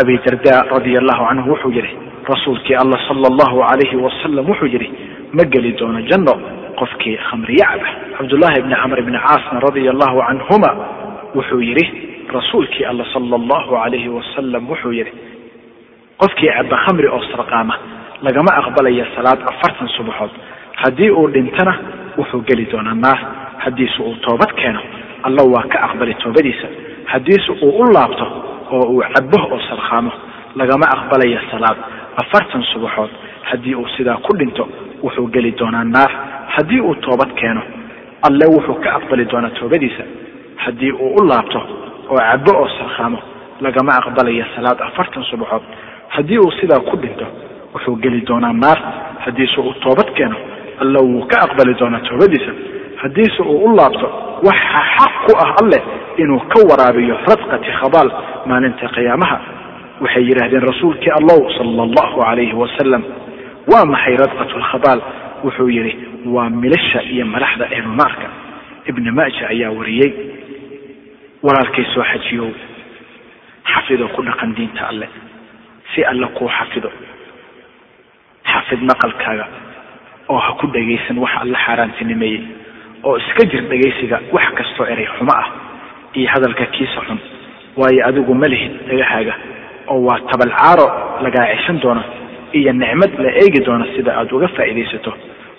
Abi darda radia allahu canhu wuxuu yidhi rasuulkii allah sala allahu calayhi wasalam wuxuu yidhi ma geli doono janno qofkii khamriye caba cabdullaahi bni camr bni caasna radia allahu canhuma wuxuu yidhi rasuulkii allah sala allahu calayhi wasalam wuxuu yidhi qofkii caba khamri oo sarqaama lagama aqbalaya salaad afartan subaxood. Haddii uu dhintana wuxuu geli doonaa naar haddiise uu toobad keeno alla waa ka aqbali toobadiisa. Haddiise uu u laabto oo uu cabo oo sarqaamo lagama aqbalaya salaad. Afartan subaxood haddii uu sidaa ku dhinto wuxuu geli doonaa naar. Haddii uu toobad keeno alle wuxuu ka aqbali doonaa toobadiisa. Haddii uu u laabto oo cabo oo sarqaamo lagama aqbalaya salaad. Afartan subaxood haddii uu sidaa ku dhinto wuxuu geli doonaa naar. Haddiise uu toobad keeno alla wuu ka aqbali doonaa toobadiisa haddiise uu u laabto waxa xaq ku ah alleh inuu ka waraabiyo radqati khabaal maalinta qiyaamaha. Waxay yidhaahdeen rasuulkii allow sala allahu calayhi wasalam waa maxay radqatu lkhabaal wuxuu yidhi waa milasha iyo madaxda ehlunaarka ibni maaja ayaa wariyey walaalkay soo xajiyow xafido ku dhaqan diinta alleh si alle kuu xafido xafid maqalkaaga oo ha ku dhagaysan wax alla xaaraantinimeeyey oo iska jir dhagaysiga wax kastoo eray xumo ah iyo hadalka kiisa xun waayo adigu ma lihid dhagahaaga oo waa tabalcaaro lagaa ceshan doona iyo nicmad la eegi doona sida aad uga faa'iidaysato.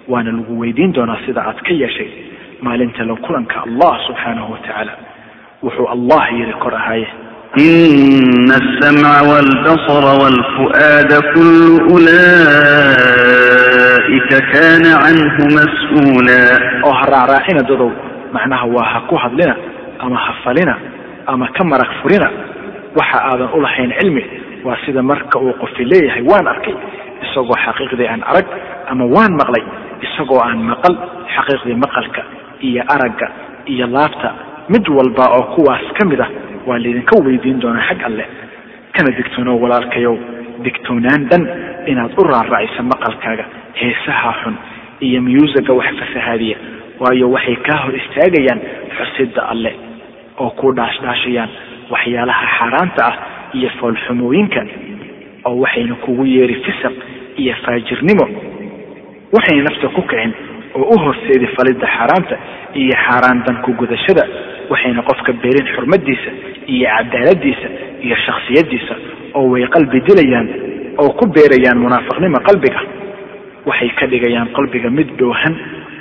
Waana lagu weydiin doonaa sida aad ka yeeshay maalinta la kulanka allah subxaanahu wa tacaala wuxuu allah yidhi kor ahaaye إن السمع والبصر والفؤاد كل أولئك كان عنه مسؤولا oo ha raacraacina dadow macnaha waa ha ku hadlina ama ha falina ama ka marag furina waxa aadan u lahayn cilmi waa sida marka uu qofi leeyahay waan arkay isagoo xaqiiqdii aan arag ama waan maqlay isagoo aan maqal xaqiiqdii maqalka iyo aragga iyo laabta mid walba oo kuwaas ka mid ah waa laydinka weydiin doonaa xag alle kana digtoonow walaalkayow digtoonaan dhan inaad u raarracayso maqalkaaga heesaha xun iyo myuusiga wax fasahaadiya waayo waxay kaa hor istaagayaan xusidda alle oo ku dhaashdhaashayaan waxyaalaha xaaraanta ah iyo foolxumooyinka oo waxayna kugu yeeri fisaq iyo faajirnimo waxayna nafta ku kicin oo u horseedi falidda xaaraanta iyo xaaraan danku gudashada waxayna qofka beerin xurmadiisa iyo cadaaladiisa iyo shaksiyadiisa oo way qalbi dilayaan oo ku beerayaan munaafiqnimo qalbiga. Waxay ka dhigayaan qalbiga mid dhoohan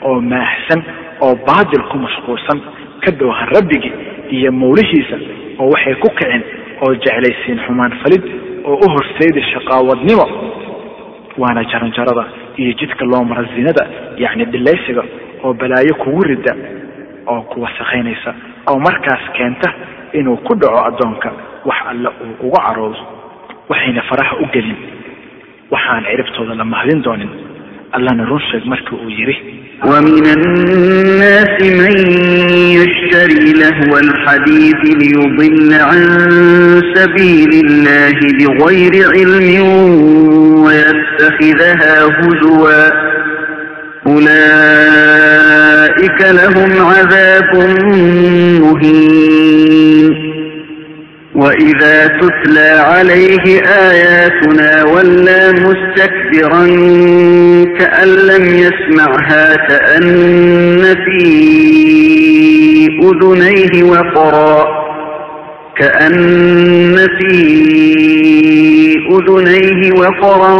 oo maahsan oo baadil ku mashquulsan ka dhoohan rabbigii iyo mawlihiisa oo waxay ku kicin oo jeclaysiin xumaan falid oo u horseedi shaqaawadnimo waana jaranjarada iyo jidka loo mara zinada yacni dhilaysiga oo balaayo kugu rida oo ku wasakhaynaysa oo markaas keenta inuu ku dhaco addoonka wax alle uu uga caroodo waxayna faraha u gelin. Waxaan ciribtooda la mahdin doonin. Allana run sheeg markii uu yidhi wmin annaasi man yshtari lahwa alxadiidi liyudila can sabiili illahi bigayri cilmin waytakhidaha huzwa أولئك لهم عذاب مهين وإذا تتلى عليه آياتنا ولا مستكبرا كأن لم يسمعها كأن في أذنيه وقرأ كأن في أذنيه وقرا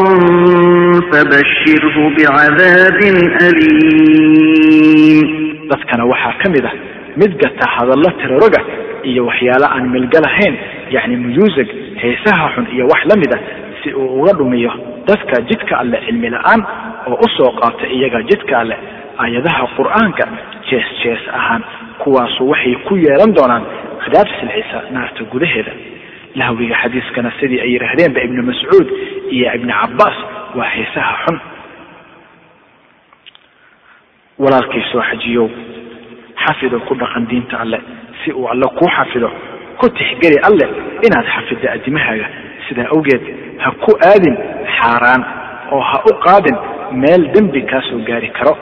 فبشره بعذاب أليم. Dadkana waxaa ka mid ah mid gata hadallo tiraroga iyo waxyaalo aan milga lahayn yacni muyuusig heesaha xun iyo wax la mid a si uu uga dhumiyo dadka jidka alleh cilmi la'aan oo u soo qaata iyaga jidka alleh aayadaha qur'aanka jees jees ahaan kuwaasu waxay ku yeelan doonaan cadaab silcisa naarta gudaheeda. Lahwiga xadiiskana sidii ay yidhaahdeenba ibnu mascuud iyo ibni cabbaas waa heesaha xun. Walaalkay soo xajiyow xafido ku dhaqan diinta alleh si uu alle kuu xafido ku tixgeli alleh inaad xafidda addimahaaga. Sidaa awgeed ha ku aadin xaaraan oo ha u qaadin meel dembi kaa soo gaari karo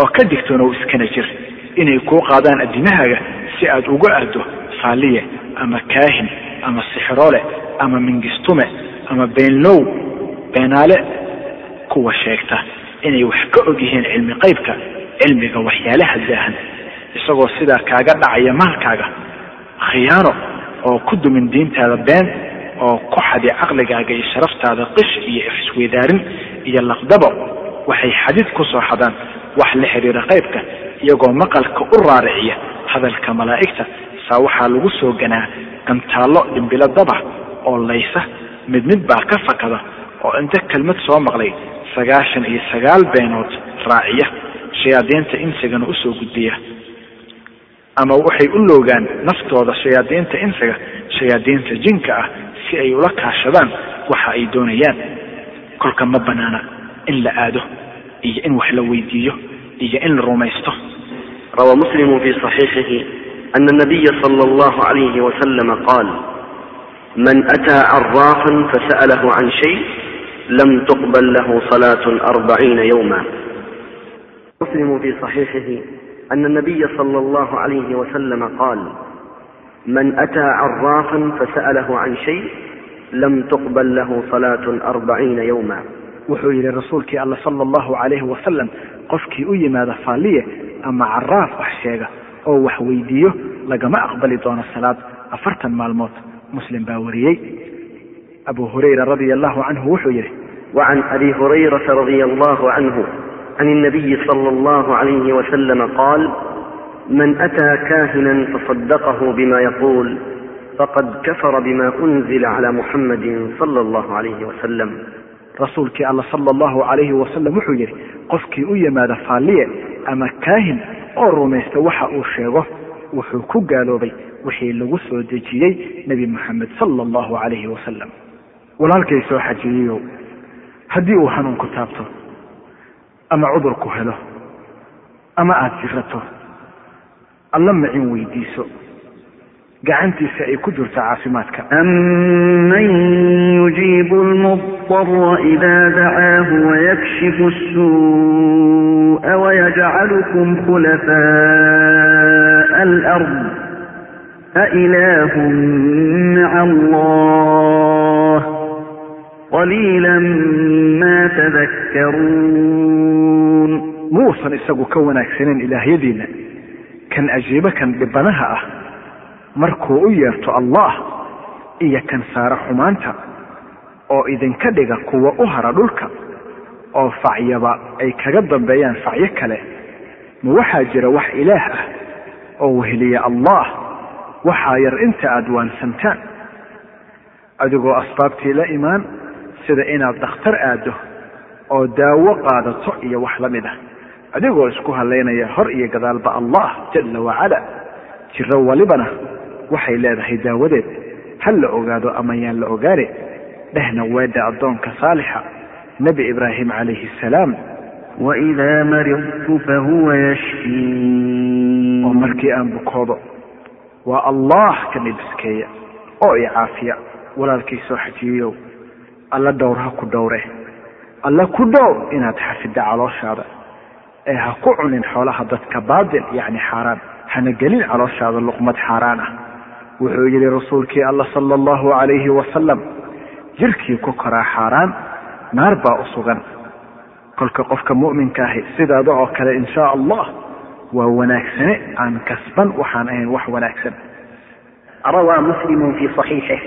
oo ka digtoonow iskana jir. Inay kuu qaadaan addimahaaga si aad uga aado faaliye ama kaahin ama sixiroole ama mingistume ama beenlow beenaale kuwa sheegta. Inay wax ka og yihiin cilmi qaybka cilmiga waxyaalaha daahan. Isagoo sidaa kaaga dhacaya maalkaaga khiyaano oo ku dumin diintaada been oo ku xadi caqligaaga iyo sharaftaada qish iyo isweydaarin iyo laqdabo waxay xadiid ku soo xadaan wax la xiriira qaybka iyagoo maqalka u raariciya hadalka malaa'igta. Saa waxaa lagu soo ganaa gantaallo dhimbilo daba oo laysa mid mid baa ka fakada oo inta kelmad soo maqlay sagaashan iyo sagaal beenood raaciya. Shayaadiinta insigana u soo gudbiya. Ama waxay u loogaan naftooda shayaadiinta insiga shayaadiinta jinka ah si ay ula kaashadaan waxa ay doonayaan. Kolka ma banaana in la aado iyo in wax la weydiiyo iyo in la rumaysto. Rawa muslimu fi صaxiixih ana nabiya sala اllahu alayhi wasalama qaal man ataa caraafan fasalahu can shay lam tuqbal lahu salaatu arbaciina yowma muslimu fi صaxiixihi ana nabiya sala اllahu alayhi wasalama qaal man ataa caraafan fasalahu can shay lam tuqbal lahu salaatu arbaciina yowma wuxuu yidhi rasuulkii alla sala allahu calayhi wasalam qofkii u yimaada faaliye ama caraaf wax sheega oo wax weydiiyo lagama aqbali doono salaad afartan maalmood muslim baa wariyey abu hurayra radia allahu canhu wuxuu yidhi وعن أبي هريرة رضي الله عنه عن النبي صلى الله عليه وسلم قال من أتى كاهنا فصدقه بما يقول فقد كفر بما أنزل على محمد صلى الله عليه وسلم rasuulkii alla sala allahu calayhi wasalam wuxuu yidhi qofkii u yimaada faaliye ama kaahin oo rumaysta waxa uu sheego wuxuu ku gaaloobay wixii lagu soo dejiyey nebi moxamed sala allahu calayhi wasalam walaalkay soo xajiyeyow haddii uu hanuunku taabto ama cudurku helo ama aada jirato alla macin weydiiso gacantiisa ay ku jirto caafimaadka أمن يجيب المضطر إذا دعاه ويكشف السوء ويجعلكم خلفاء الأرض أإله مع الله قليلا ما تذكرون muusan isagu ka wanaagsaneyn ilaahyadiina kan ajiibo kan dhibanaha ah markuu u yeerto allah iyo kan saara xumaanta oo idinka dhiga kuwa u hara dhulka oo facyaba ay kaga dambeeyaan facyo kale ma waxaa jira wax ilaah ah oo weheliya allah? Waxaa yar inta aada waansantaan. Adigoo asbaabtii la imaan sida inaad dhakhtar aaddo oo daawo qaadato iyo wax la mid ah. Adigoo isku halaynaya hor iyo gadaalba allah jalla wacala jiro walibana waxay leedahay daawadeed. Ha la ogaado ama yaan la ogaane dhehna weedha addoonka saalixa. Nebi ibraahim calayhi assalaam waidaa maridtu fahuwa yashfiin. oo markii aan bukoodo waa allah ka dhibiskeeya oo i caafiya walaalkii soo xajiyeyow alla dhowr ha ku dhowre. Alla ku dhowr inaad xafida calooshaada. Ee ha ku cunin xoolaha dadka baadil yacni xaaraan. Hana gelin calooshaada luqmad xaaraan ah wuxuu yihi rasuulkii alla sala allahu calayhi wasalam jirkii ku koraa xaaraan naar baa u sugan. Kolka qofka mu'minka ahi sidaada oo kale in shaa allah waa wanaagsane aan kasban waxaan ahayn wax wanaagsan. Rawى mslm fي صaحيixh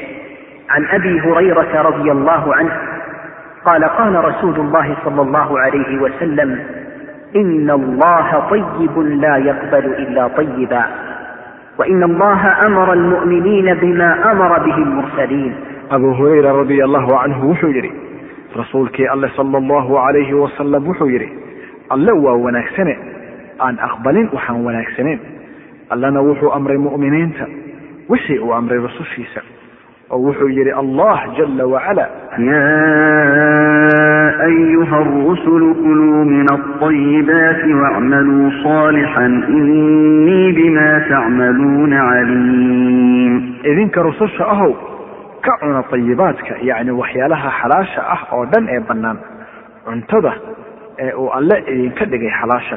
عan abi hurayraةa radي اllه عanه qal qala rasuul اllahi slى اllه عalyh وsلم in اllaha طyib la yqbl ila طyiba وإن الله أمر المؤمنين بما أمر به المرسلين. أبو هريرة رضي الله عنه وحجري رسولك الله صلى الله عليه وسلم وحجري الله ونكسنه aan aqbalin waxaan wanaagsaneyn allana wuxuu amray mu'miniinta wixii uu amray rusushiisa oo wuxuu yidhi allah jala wacala أيها الرسل كلوا من الطيبات واعملوا صالحا إني بما تعملون عليم idinka rususha ahow ka cuna tayibaadka yacni waxyaalaha xalaasha ah oo dhan ee bannaan cuntada ee uu alle idinka dhigay xalaasha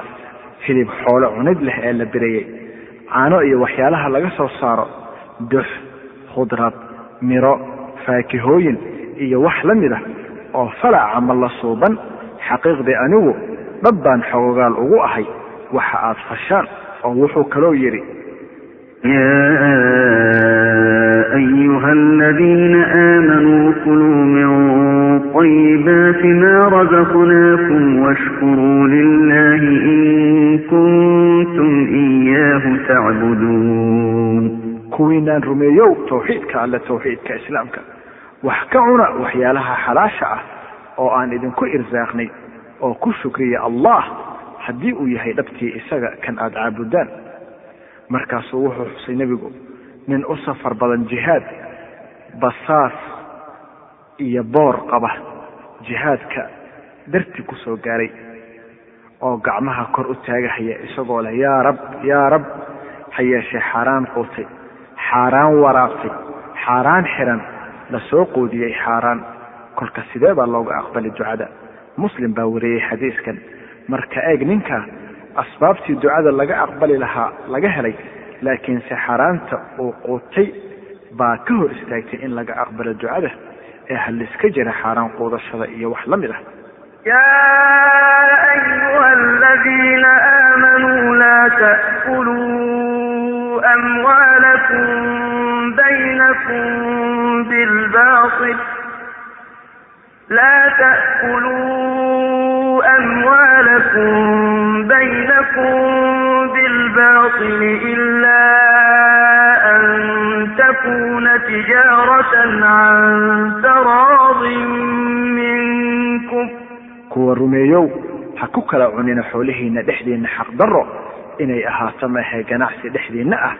hilib xoolo cunid leh ee la birayey caano iyo waxyaalaha laga soo saaro dux khudrad miro faakihooyin iyo wax la mid ah oo falaca ma la suuban xaqiiqdii anigu dhab baan xoogaal ugu ahay waxa aad fashaan oo wuxuu kaloo yidhi أيها الذين آمنوا كلوا min طيبات ma رزقناكم واشكروا لله in كنتم إياه تعبدون kuwiinaan rumeeyow towxiidka alle towxiidka islaamka wax ka cuna waxyaalaha xalaasha ah oo aan idinku irsaaqnay oo ku shukriya allah haddii uu yahay dhabtii isaga kan aada caabudaan. Markaasuu wuxuu xusay nebigu nin u safar badan jihaad basaas iyo boor qaba jihaadka darti ku soo gaaray oo gacmaha kor u taagahaya isagoo leh yaa rab yaa rab ha yeeshee xaaraan quutay xaaraan waraabtay xaaraan xiran la soo quudiyey xaaraan. Kolka sidee baa looga aqbali ducada? Muslim baa wariyey xadiiskan. Marka eeg ninka asbaabtii ducada laga aqbali lahaa laga helay laakiinse xaaraanta uu quutay baa ka hor istaagtay in laga aqbalo ducada ee haliska jira xaaraan quudashada iyo wax la mid ah. يا بالباطل. لا تأكلوا أموالكم بينكم بالباطل إلا أن تكون تجارة عن تراض منكم. kuwa rumeeyow ha ku kala cunina xoolihiina dhexdeenna xaqdarro inay ahaato mahe ganacsi dhexdeenna ah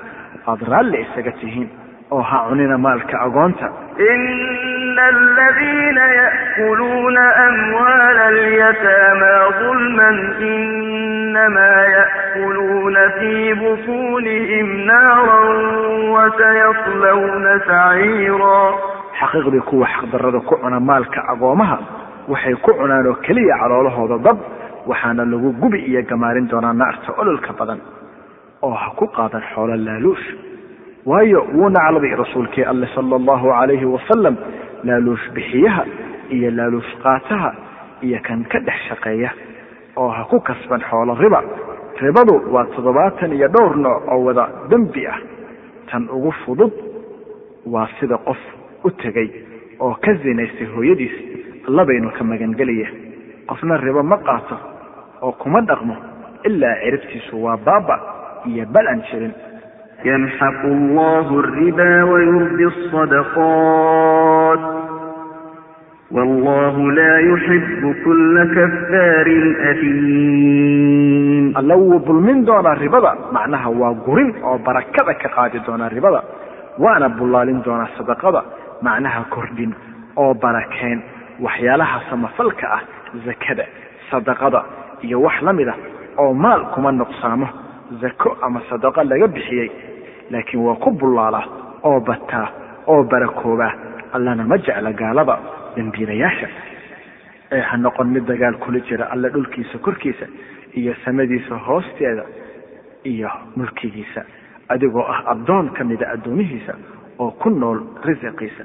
aad raalli isaga tihiin oo ha cunina maalka agoonta. Ina aladiina yakuluuna amwaala alyataama dulman inamaa yakuluuna fii butuunihim naaran wasayaslawna saciira xaqiiqdii kuwa xaqdarada ku cuna maalka agoomaha waxay ku cunaan oo keliya caloolahooda dab waxaana lagu gubi iyo gamaarin doonaa naarta ololka badan oo ha ku qaadan xoolo laaluuf waayo wuu nacladay rasuulkii alle sala allahu calayhi wasalam laaluush bixiyaha iyo laaluush qaataha iyo kan ka dhex shaqeeya oo ha ku kasban xoolo riba. Ribadu waa toddobaatan iyo dhowr nooc oo wada dembi ah. Tan ugu fudud waa sida qof u tegay oo ka zinaystay hooyadiis allabaynu ka magangelaya qofna ribo ma qaato oo kuma dhaqmo ilaa ciribtiisu waa baaba iyo bal aan jirin يمحق الله الربا ويربي الصدقات والله لا يحب كل كفار أثيم alla wuu dulmin doonaa ribada macnaha waa gurin oo barakada ka qaadi doonaa ribada waana bullaalin doonaa sadaqada macnaha kordhin oo barakeen waxyaalaha samafalka ah zakada sadaqada iyo wax la mid ah oo maal kuma nuqsaamo zako ama sadaqo laga bixiyey laakiin waa ku bullaalaa oo bataa oo barakoobaa allana ma jecla gaalada dembiilayaasha. Ee ha noqon mid dagaal kula jira alle dhulkiisa korkiisa iyo samadiisa hoosteeda iyo mulkigiisa. Adigoo ah addoon ka mida addoomihiisa oo ku nool risiqiisa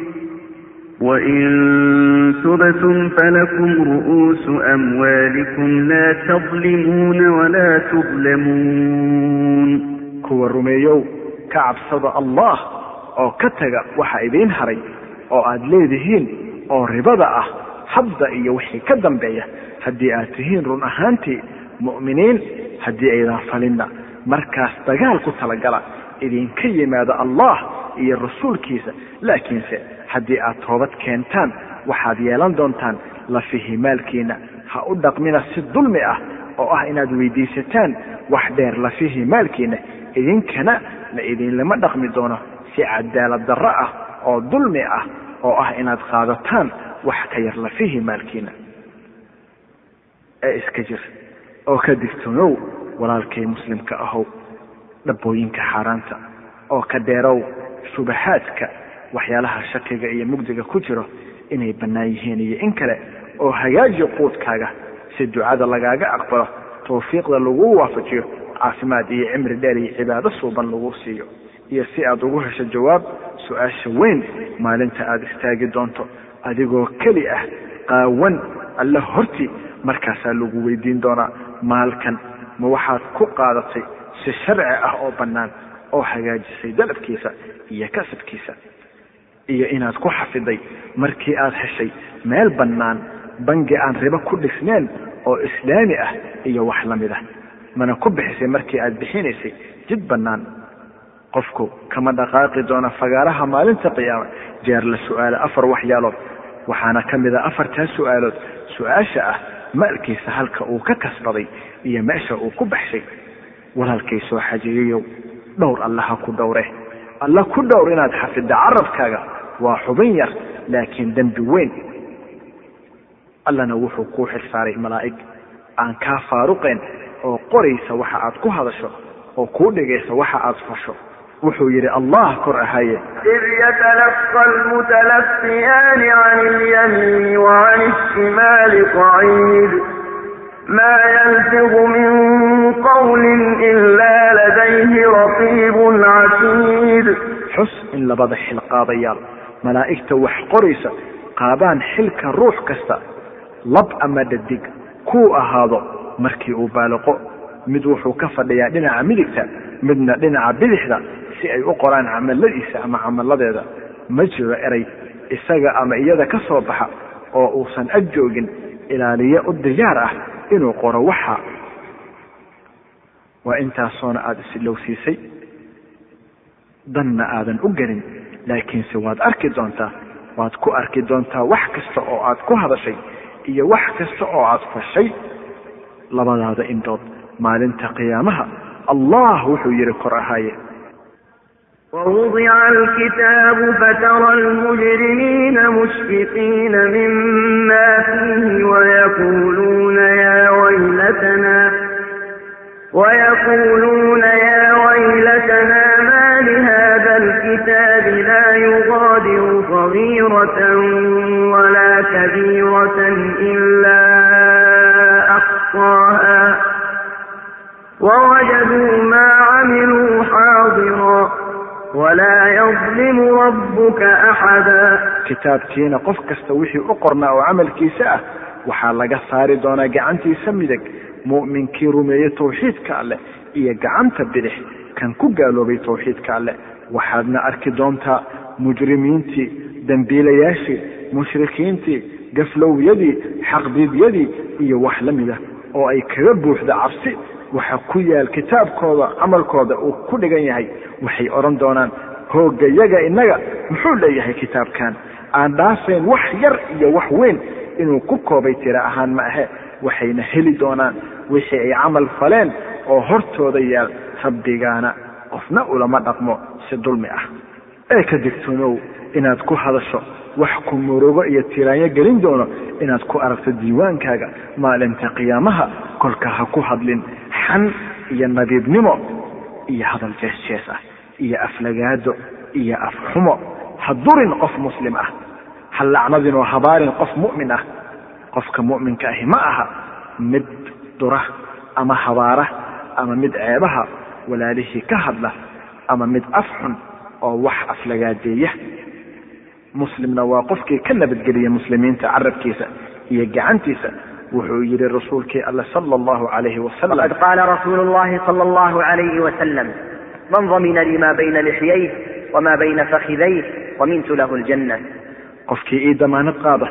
وإن تبتم فلكم رؤوس أموالكم لا تظلمون ولا تظلمون kuwa rumeeyow ka cabsada allah oo ka taga waxa idiin haray oo aad leedihiin oo ribada ah hadda iyo wixii ka dambeeya haddii aad tihiin run ahaantii mu'miniin haddii aydan falinna markaas dagaal ku talagala idinka yimaado allah iyo rasuulkiisa laakiinse haddii aad toobad keentaan waxaad yeelan doontaan lafihi maalkiina. Ha u dhaqmina si dulmi ah oo ah inaad weydiisataan wax dheer lafihi maalkiina. Idinkana la idinlama dhaqmi doono. Si cadaalad darro ah oo dulmi ah oo ah inaad qaadataan wax ka yar lafihi maalkiina. Ee iska jir oo ka digtoonow walaalkay muslimka ahow dhabooyinka xaaraanta oo ka dheerow shubahaadka waxyaalaha shakiga iyo mugdiga ku jiro inay bannaan yihiin iyo in kale oo hagaaji quudkaaga si ducada lagaaga aqbalo tawfiiqda lagu waafajiyo caafimaad iyo cimri dheer iyo cibaado suuban lagu siiyo. Iyo si aad ugu hesho jawaab su'aasha weyn maalinta aada istaagi doonto adigoo keli ah qaawan alle hortii markaasaa lagu weydiin doonaa maalkan. Ma waxaad ku qaadatay si sharci ah oo bannaan oo hagaajisay dalabkiisa iyo kasabkiisa iyo inaad ku xafiday markii aad heshay meel bannaan bangi aan ribo ku dhisneen oo islaami ah iyo wax la mid ah. Mana ku bixisay markii aad bixinaysay jid bannaan. Qofku kama dhaqaaqi doona fagaaraha maalinta qiyaama jeer la su'aalo afar waxyaalood waxaana ka mid a afartaa su'aalood. Su'aasha ah maalkiisa halka uu ka kasbaday iyo meesha uu ku baxshay. Walaalkay soo xajiyayow dhowr allaha ku dhowre. Alla ku dhowr inaad xafidda carabkaaga waa xubin yar laakiin dembi weyn. Allana wuxuu kuu xilsaaray malaa'ig aan kaa faaruqeen oo qoraysa waxa aad ku hadasho oo kuu dhegaysa waxa aad fasho. Wuxuu yidhi allah kor ahaye id yatalaqa lmutalafiyaani can ilyamiini wacan ishtimaali qaciid ma yalfidu min qawlin ilaa ladayhi raqiibun casiid xus in labada xilqaadayaal malaa'igta wax qoraysa qaadaan xilka ruux kasta lab ama dhadig kuu ahaado markii uu baaliqo mid wuxuu ka fadhiyaa dhinaca midigta midna dhinaca bidixda si ay u qoraan camaladiisa ama camalladeeda ma jiro eray isaga ama iyada ka soo baxa oo uusan ag joogin ilaaliye u diyaar ah inuu qoro waxa. Waa intaasoona aada isilowsiisay danna aadan u gelin laakiinse waad arki doontaa waad ku arki doontaa wax kasta oo aad ku hadashay iyo wax kasta oo aad fashay labadaada indhood maalinta qiyaamaha. Allah wuxuu yihi kor ahaaye. ووضع الكتاب فترى المجرمين مشفقين مما فيه ويقولون يا ويلتنا ويقولون rabbuka axada. Kitaabkiina qof kasta wixii u qornaa oo camalkiisa ah waxaa laga saari doonaa gacantiisa midig mu'minkii rumeeyey tawxiidka alleh iyo gacanta bidix kan ku gaaloobay tawxiidka alleh. Waxaadna arki doontaa mujrimiintii dambiilayaashii mushrikiintii gaflowyadii xaqdiidyadii iyo wax la mid ah oo ay kaga buuxda cabsi. Waxa ku yaal kitaabkooda camalkooda uu ku dhigan yahay waxay odhan doonaan hoogayaga innaga muxuu leeyahay kitaabkan? Aan dhaafayn wax yar iyo wax weyn inuu ku koobay tira ahaan ma ahe waxayna heli doonaan wixii ay camal faleen oo hortooda yaal rabbigaana. Qofna ulama dhaqmo si dulmi ah. Ee ka digtoonow inaad ku hadasho wax ku murugo iyo tiraanyo gelin doono inaad ku aragto diiwaankaaga maalinta qiyaamaha kolka ha ku hadlin xan iyo nadiibnimo iyo hadal jees jees ah iyo aflagaado iyo afxumo ha durin qof muslim ah. Ha lacnadin oo habaarin qof mu'min ah. Qofka mu'minka ahi ma aha mid dura ama habaara ama mid ceebaha walaalihii ka hadla ama mid afxun oo wax aflagaadeeya muslimna waa qofkii ka nabadgeliya muslimiinta carabkiisa iyo gacantiisa wuxuu yidhi rasuulkii alle sal llahu alayhi wasalam qad qaala rasuulu llahi sal llahu alayhi wasalam من damina lii maa bayna lixyayh wamaa bayna fakhidayh wamintu lahu ljanna qofkii ii damaanad qaada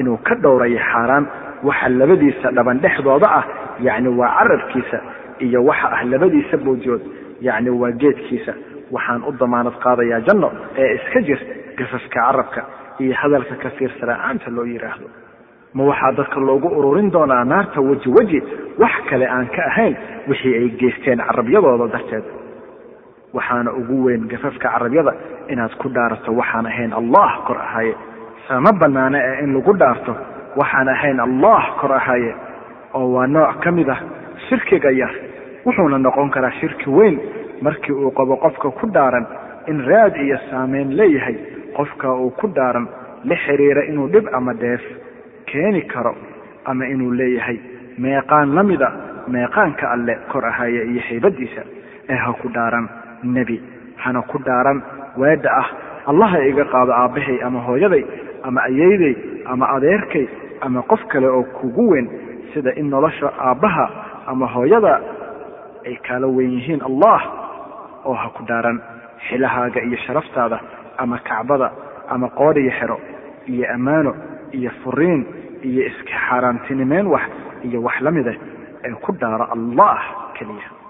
inuu ka dhowrayo xaaraan waxa labadiisa dhaban dhexdooda ah yacni waa carabkiisa iyo waxa ah labadiisa boodiyood yacni waa geedkiisa waxaan u damaanad qaadayaa janno ee iska jir gasaska carabka iyo hadalka ka fiirsara'aanta loo yidhaahdo ma waxaa dadka loogu ururin doonaa naarta weji weji wax kale aan ka ahayn wixii ay geysteen carabyadooda darteed waxaana ugu weyn gafafka carabyada inaad ku dhaarato waxaan ahayn allah kor ahaye sama banaana ee in lagu dhaarto waxaan ahayn allah kor ahaye oo waa nooc ka mid ah shirkiga yar. Wuxuuna noqon karaa shirki weyn markii uu qabo qofka ku dhaaran in raad iyo saameyn leeyahay qofka uu ku dhaaran la xiriira inuu dhib ama dheef keeni karo ama inuu leeyahay meeqaan la mida meeqaanka alle kor ahaya iyo haybadiisa ee ha ku dhaaran nebi. Hana ku dhaaran weedha ah. Allaha iga qaado aabbahay ama hooyaday ama ayeyday ama adeerkay ama qof kale oo kugu weyn sida in nolosha aabbaha ama hooyada ay kaala weyn yihiin allah oo ha ku dhaaran xilahaaga iyo sharaftaada ama kacbada ama qoodhiyo xero iyo ammaano iyo furiin iyo iska xaaraantinimeyn wax iyo wax la mida ee ku dhaaro allah keliya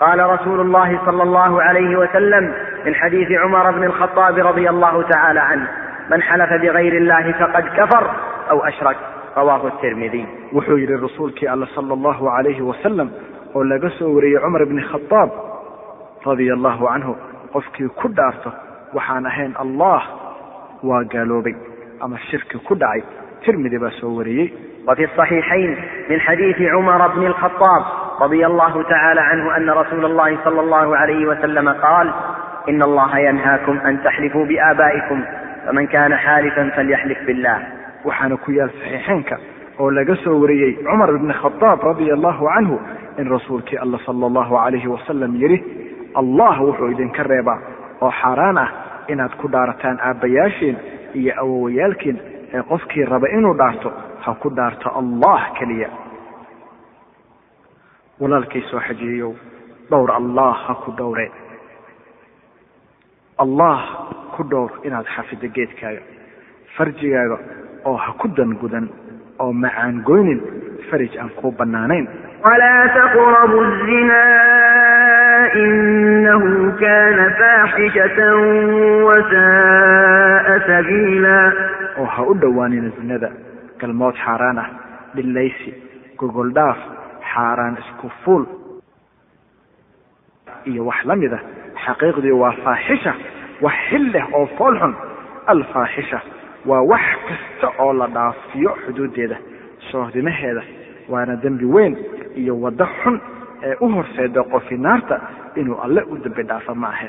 قال رسول الله صلى الله عليه وسلم من حديث عمر بن الخطاب رضي الله تعالى عنه من حلف بغير الله فقد كفر أو أشرك رواه الترمذي. wuxuu yihi rasuulkii all sal اllahu عalayhi wasalam oo laga soo wariyey cumar بن khaaab radia allahu canhu qofkii ku dhaarto waxaan ahayn allah waa gaaloobay ama shirki ku dhacay tirmidi baa soo wariyey wfi صaxiixayn min xadiiثi رضي الله تعالى عنه أن رسول الله صلى الله عليه وسلم قال إن الله ينهاكم أن تحلفوا بآبائكم فمن كان حالفا فليحلف بالله waxaana ku yaal saxiixeynka oo laga soo wariyey cumar bni khadaab radia allahu canhu in rasuulkii alla sala allahu calayhi wasalam yidhi allah wuxuu idinka reebaa oo xaaraan ah inaad ku dhaarataan aabbayaashiin iyo awowayaalkiin ee qofkii raba inuu dhaarto ha ku dhaarto allah keliya walaalkay soo xajiyeyow dhowr allah ha ku dhowre. Allah ku dhowr inaad xafido geedkaaga farjigaaga oo ha ku dangudan oo macaan goynin farij aan kuu bannaanayn. Walaa taqrabu zinaa inahu kaana faaxishatan wasaaa sabiila oo ha u dhowaanina zinada galmood xaaraan ah dhillaysi gogol dhaaf xaaraan isku fuul. Iyo wax la mid a xaqiiqdii waa faaxisha wax xil leh oo fool xun. Alfaaxisha waa wax kasta oo la dhaafiyo xuduuddeeda sohdimaheeda waana dembi weyn iyo waddo xun ee u horseeda qofi naarta inuu alle u dembi dhaafo ma ahe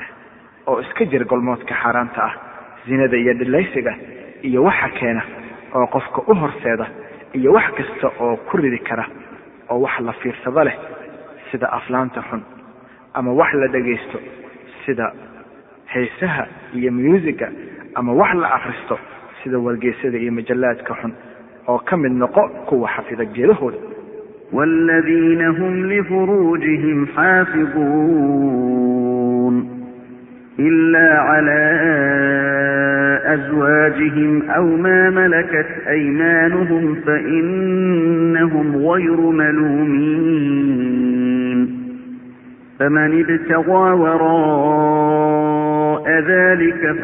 oo iska jir golmoodka xaaraanta ah zinada iyo dhilaysiga iyo waxa keena oo qofka u horseeda iyo wax kasta oo ku ridi kara oo wax la fiirsado leh sida aflaanta xun ama wax la dhagaysto sida heesaha iyo muusika ama wax la akhristo sida wargeysyada iyo majallaadka xun oo ka mid noqo kuwa xafida geedahooda wladiina hm lfuruujihim xaafiduun. إلا على أزواجهم أو ما ملكت أيمانهم فإنهم غير ملومين فمن ابتغى وراء ذلك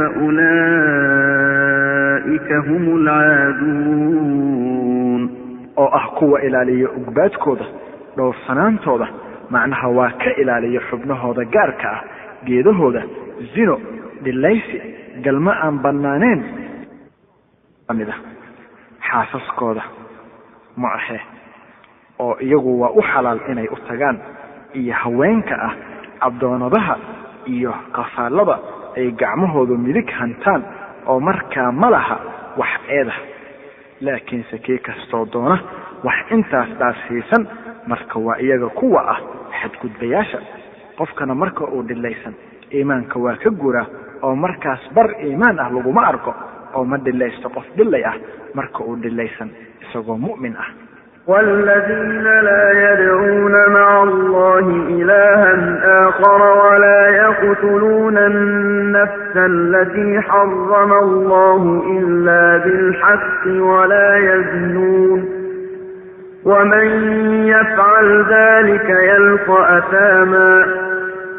فأولئك هم العادون oo ah kuwa ilaaliya ugbaadkooda dhowrsanaantooda macnaha waa ka ilaaliya xubnahooda gaarka ah geedahooda zino dhilaysi galmo aan bannaaneen ka mid ah xaasaskooda ma ahe oo iyagu waa u xalaal inay u tagaan iyo haweenka ah abdoonadaha iyo qafaalada ay gacmahoodu midig hantaan oo markaa ma laha wax eeda. Laakiinse kii kastoo doona wax intaas dhaasiisan marka waa iyaga kuwa ah xadgudbayaasha qofkana marka uu dhilaysan iimaanka waa ka gura oo markaas bar iimaan ah laguma arko oo ma dhilaysto qof dhilay ah marka uu dhilaysan isagoo mu'min ah. wladiina laa yadcuuna maca allahi ilaahan aakhara walaa yaqtuluuna annafsa alatii xarama allahu ila bilxaqi walaa yaznuun waman yafcal dalika yalqa ataamaa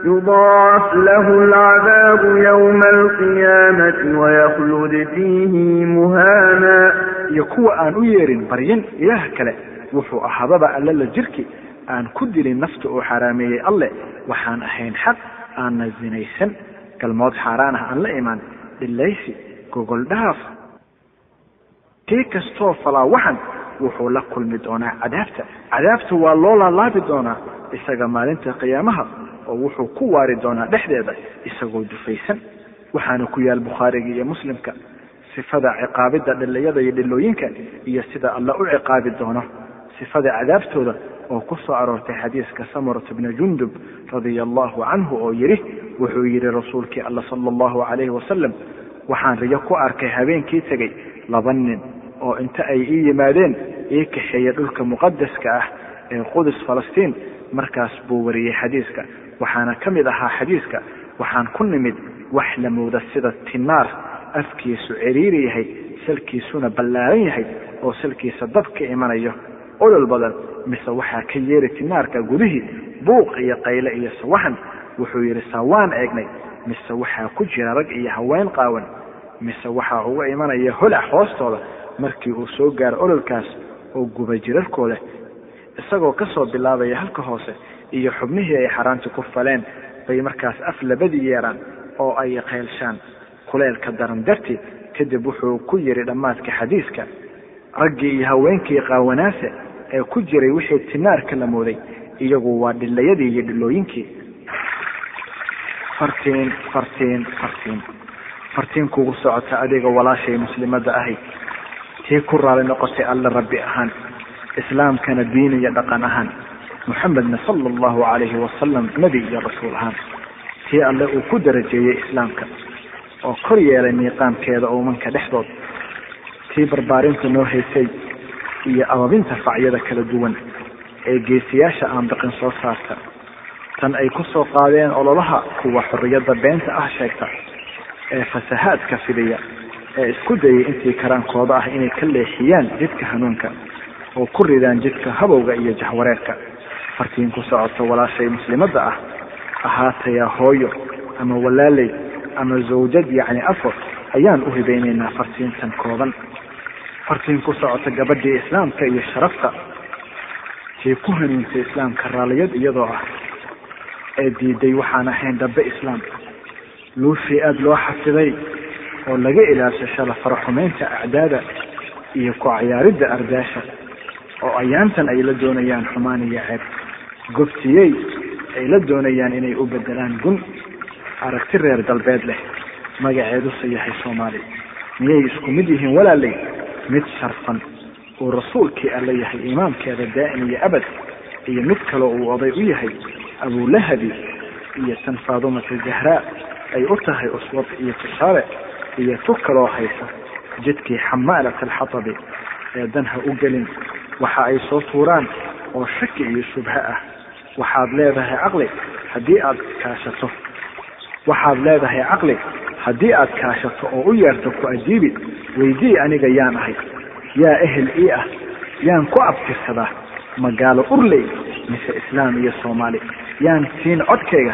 يضاعف له العذاب يوم القيامة ويخلد فيه مهانا iyo kuwa aan u yeerin baryin ilaah kale wuxuu ahaadaba alle la jirki aan ku dilin nafta uu xaraameeyey alle waxaan ahayn xaq aanna zinaysan galmood xaaraan ah aan la imaan dhilaysi gogol dhaaf kii kastoo falaa waxan wuxuu la kulmi doonaa cadaabta cadaabta waa loo laalaabi doonaa isaga maalinta qiyaamaha oo wuxuu ku waari doonaa dhexdeeda isagoo dufaysan. Waxaana ku yaal bukhaariga iyo muslimka sifada ciqaabidda dhiliyada iyo dhilooyinka iyo sida alla u ciqaabi doono. Sifada cadaabtooda oo ku soo aroortay xadiiska samurat bna jundub radia allahu canhu oo yidhi wuxuu yidhi rasuulkii alla sala allahu calayhi wasalam waxaan riyo ku arkay habeenkii tegey laba nin oo inta ay ii yimaadeen ii kaxeeya dhulka muqadaska ah ee qudus falastiin markaas buu wariyey xadiiska waxaana ka mid ahaa xadiiska waxaan ku nimid wax la mooda sida tinaar afkiisu ciriiri yahay salkiisuna ballaaran yahay oo salkiisa dab ka imanayo. Olol badan mise waxaa ka yeeri tinaarka gudihii buuq iyo qayle iyo sawaxan. Wuxuu yidhi sawaan eegnay mise waxaa ku jira rag iyo haween qaawan mise waxaa uga imanaya holac hoostooda markii uu soo gaaro ololkaas oo guba jirarkooda isagoo ka soo bilaabaya halka hoose iyo xubnihii ay xaaraanti ku faleen bay markaas af labadii yeeraan oo ay qaylshaan kuleelka daran dartii kadib wuxuu ku yidhi dhammaadka xadiiska raggii iyo haweenkii qaawanaase ee ku jiray wixii tinaarka la mooday iyagu waa dhilayadii iyo dhilooyinkii fartiin fartiin fartiin. Fartiin kugu socota adiga walaashay muslimadda ahay. Tii ku raali noqotay alla rabbi ahaan islaamkana diin iyo dhaqan ahaan. Muxamedna sala allahu calayhi wasalam nebi iyo rasuul ahaan. Tii alle uu ku darajeeyey islaamka oo kor yeelay miiqaamkeeda uumanka dhexdood. Tii barbaarinta noo haysay iyo ababinta facyada kala duwan ee geesiyaasha aan biqin soo saarta. Tan ay ku soo qaadeen ololaha kuwa xorriyadda beenta ah sheegta ee fasahaadka fidiya ee isku dayay intii karaankooda ah inay ka leexiyaan jidka hanuunka oo ku ridaan jidka habowga iyo jahwareerka fartiin ku socota walaashay muslimadda ah ahaataya hooyo ama walaaley ama zawjad yacni afar ayaan u hibaynaynaa fartiintan kooban. Fartiin ku socota gabadhii islaamka iyo sharafta tii ku hanuuntay islaamka raalliyad iyadoo ah ee diiday waxaan ahayn dambe islaam. Luushii aada loo xafiday oo laga ilaashashada faraxumaynta acdaada iyo ku cayaaridda ardaasha oo ayaantan ay la doonayaan xumaan iyo ceeb. Goftiyey ay la doonayaan inay u bedelaan gun. Aragti reer galbeed leh. Magaceeduse yahay soomaali. Miyay isku mid yihiin walaaley mid sharfan. Uu rasuulkii alla yahay imaamkeeda daa'im iyo abad. Iyo mid kaloo uu oday u yahay abulahabi iyo tan faadumata zahraa ay u tahay uswad iyo tusaale iyo tu kaloo haysa jidkii xamaalat alxatabi ee danha u gelin waxa ay soo tuuraan oo shaki iyo shubho ah. Waxaad leedahay caqli haddii aad kaashato. Waxaad leedahay caqli haddii aad kaashato oo u yeerto ku ajiibi. Weydii aniga yaan ahay. Yaa ehel ii ah. Yaan ku abtirsadaa. Magaalo urley mise islaam iyo soomaali. Yaan siin codkayga.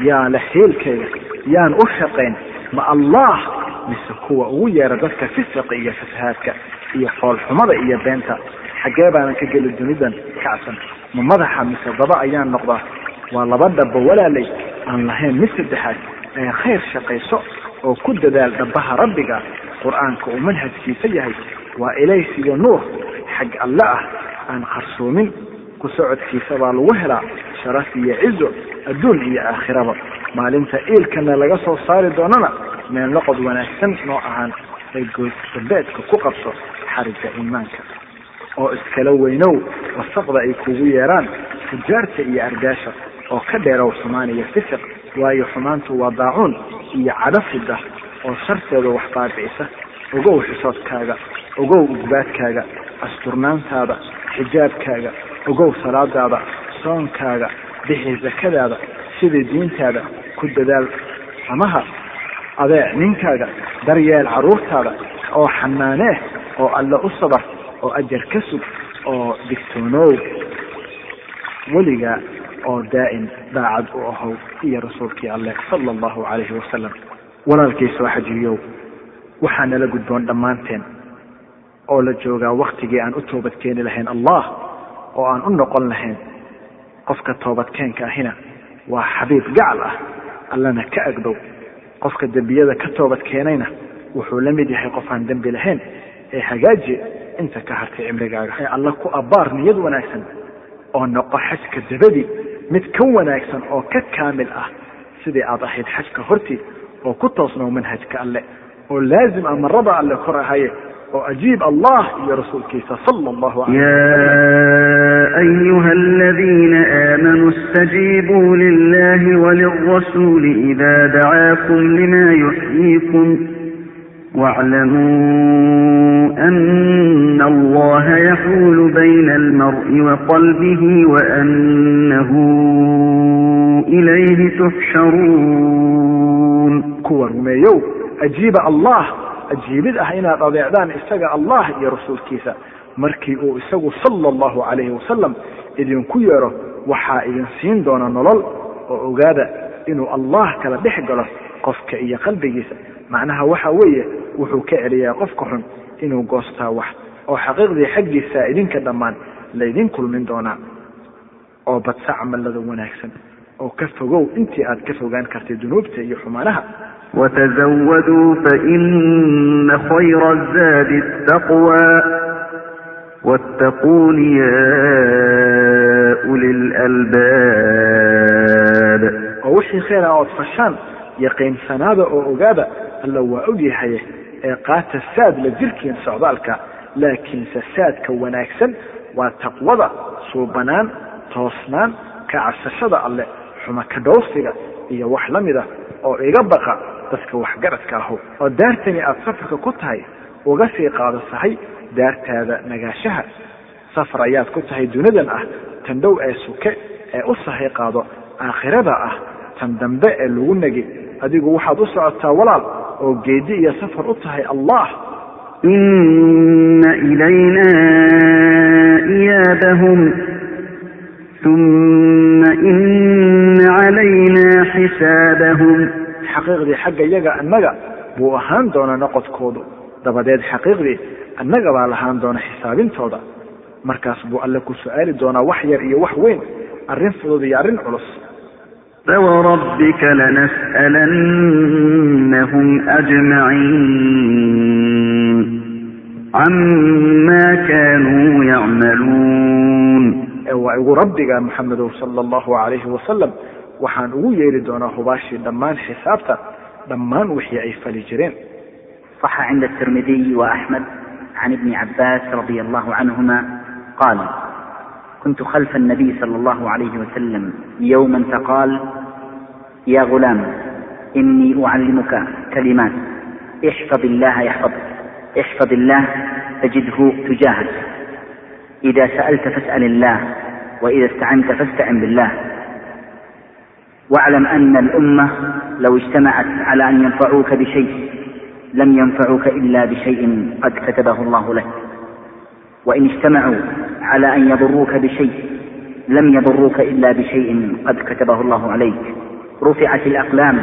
Yaa la xiilkayga yaan u shaqayn. Ma allah mise kuwa ugu yeera dadka fisiqa iyo fasahaadka iyo foolxumada iyo beenta xaggee baanan ka geli dunidan kacsan. Ma madaxa mise daba ayaan noqdaa? Waa laba dhaba walaalay aan lahayn mid saddexaad ee khayr shaqayso oo ku dadaal dhabaha rabbiga. Qur'aanka uu manhajkiisa yahay waa ilays iyo nuur xag alle ah aan qarsoomin. Ku socodkiisa baa lagu helaa sharaf iyo cizo adduun iyo aakhiraba. Maalinta iilkana laga soo saari doonana meel noqod wanaagsan noo ahaan ee goosdabeedka ku qabso xarigga iimaanka oo iskala weynow wasaqda ay kugu yeeraan fujaarta iyo ardaasha oo ka dheerow xumaan iyo fisiq waayo xumaantu waa daacuun iyo cadho fida oo sharteeda wax baabi'isa ogow xisoodkaaga ogow ugbaadkaaga asturnaantaada xijaabkaaga ogow salaadaada soonkaaga bixi zakadaada sidii diintaada ku dadaal samaha adeec ninkaaga daryeel carruurtaada oo xanaanee oo alle u sabar oo ajar ka sug oo digtoonoow weligaa oo daa'im daacad u ahow iyo rasuulkii alleh sala allahu calayhi wasalam walaalkiisa oo xajiyow waxaa nala gudboon dhammaanteen. Oo la joogaa waktigii aan u toobadkeeni lahayn allah oo aan u noqon lahayn. Qofka toobadkeenka ahina waa xabiib gacal ah allana ka agdow qofka dembiyada ka toobad keenayna wuxuu la mid yahay qof aan dembi lahayn ee hagaaji inta ka hartay cimrigaaga ee alla ku abbaar niyad wanaagsan oo noqo xajka dabadii mid ka wanaagsan oo ka kaamil ah sidii aad ahayd xajka hortii oo ku toosnow manhajka alle oo laazim ah marada alle kor ahaye oo ajiib allah iyo rasuulkiisa sala allahu alay يا أيها الذين آمنوا استجيبوا لله وللرسول إذا دعاكم لما يحييكم واعلموا أن الله يحول بين المرء وقلبه وأنه إليه تحشرون kuwa rumeeyow ajiiba allah ajiibid ah inaad adeecdaan isaga allah iyo rasuulkiisa markii uu isagu sala allahu calayhi wasalam idinku yeedho waxaa idin siin doona nolol oo ogaada inuu allah kala dhex galo qofka iyo qalbigiisa macnaha waxa weeye wuxuu ka celiyaa qofka xun inuu goostaa wax oo xaqiiqdii xaggiisa idinka dhammaan laydin kulmin doonaa oo badsa camallada wanaagsan oo ka fogow intii aad ka fogaan kartay dunuubta iyo xumaanaha. wtazawaduu faina khayra zaadi taqwa wاtaquun ya uli lalbaab oo wixii khayra ood fashaan yaqiinsanaada oo ogaada alla waa ogyahaye ee qaata saad la jirkiin socdaalka laakiinse saadka wanaagsan waa taqwada suubanaan toosnaan ka cabsashada alle xuma ka dhowrsiga iyo wax la mid ah oo iga baqa dadka waxgaradka ahu. Oo daartani aada safarka ku tahay uga sii qaado sahay daartaada nagaashaha safar ayaad ku tahay dunidan ah tan dhow ee suke ee u sahay qaado aakhirada ah tan dambe ee lagu negi adigu waxaad u socotaa walaal oo geedi iyo safar u tahay allah ina ilayna iyaabahum uma ina calayna xisaabahum xaqiiqdii xagga yaga annaga buu ahaan doonaa noqodkoodu. Dabadeed xaqiiqdii annaga baa lahaan doona xisaabintooda markaas buu alle ku su'aali doonaa wax yar iyo wax weyn arrin fudud iyo arrin culus. فوربك لنسألنهم أجمعين عما كانوا يعملون وgu rabbiga mxamedow sala allahu alayhi wasalam waxaan ugu yeeri doonaa hubaashii dhammaan xisaabta dhammaan wixii ay fali jireen. صaxa cinda tirmidiy وaxmed can ibni cabaas radi allahu canhuma qaal كنت خلف النبي صلى الله عليه وسلم يوما فقال يا غلام إني أعلمك كلمات احفظ الله يحفظك احفظ الله تجده تجاهك إذا سألت فاسأل الله وإذا استعنت فاستعن بالله واعلم أن الأمة لو اجتمعت على أن ينفعوك بشيء لم ينفعوك إلا بشيء قد كتبه الله لك وإن اجتمعوا على أن يضروك بشيء لم يضروك إلا بشيء قد كتبه الله عليك. رفعت الأقلام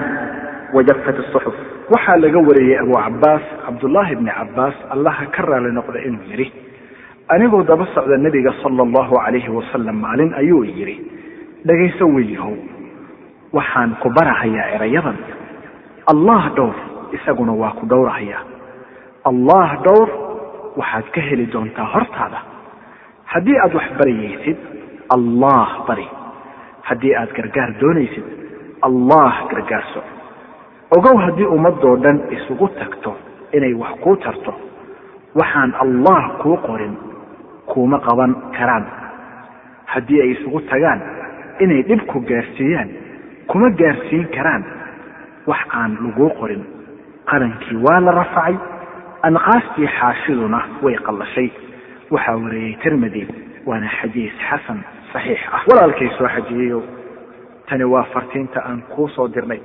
وجفت الصحف. waxaa laga wariyey abu cabaas cabdullaahi bni cabaas allaha ka raali noqda inuu yidhi anigoo daba socda nebiga sala allahu calayhi wasalam maalin ayuu yidhi dhagayso weyahow waxaan ku barahayaa erayadan allah dhowr isaguna waa ku dhowrahayaa allah dhowr waxaad ka heli doontaa hortaada. Haddii aad wax baryaysid allah bari. Haddii aad gargaar doonaysid allah gargaarso. Ogow haddii ummadoo dhan isugu tagto inay wax kuu tarto waxaan allah kuu qorin kuuma qaban karaan. Haddii ay isugu tagaan inay dhibku gaarsiiyaan kuma gaarsiin karaan. Wax aan laguu qorin. Qalankii waa la rafacay anqaastii xaashiduna way qallashay. Waxaa wareeyey tirmidi waana xadiis xasan saxiix ah. Walaalkay soo xajiyeyow tani waa fartiinta aan kuu soo dirnay.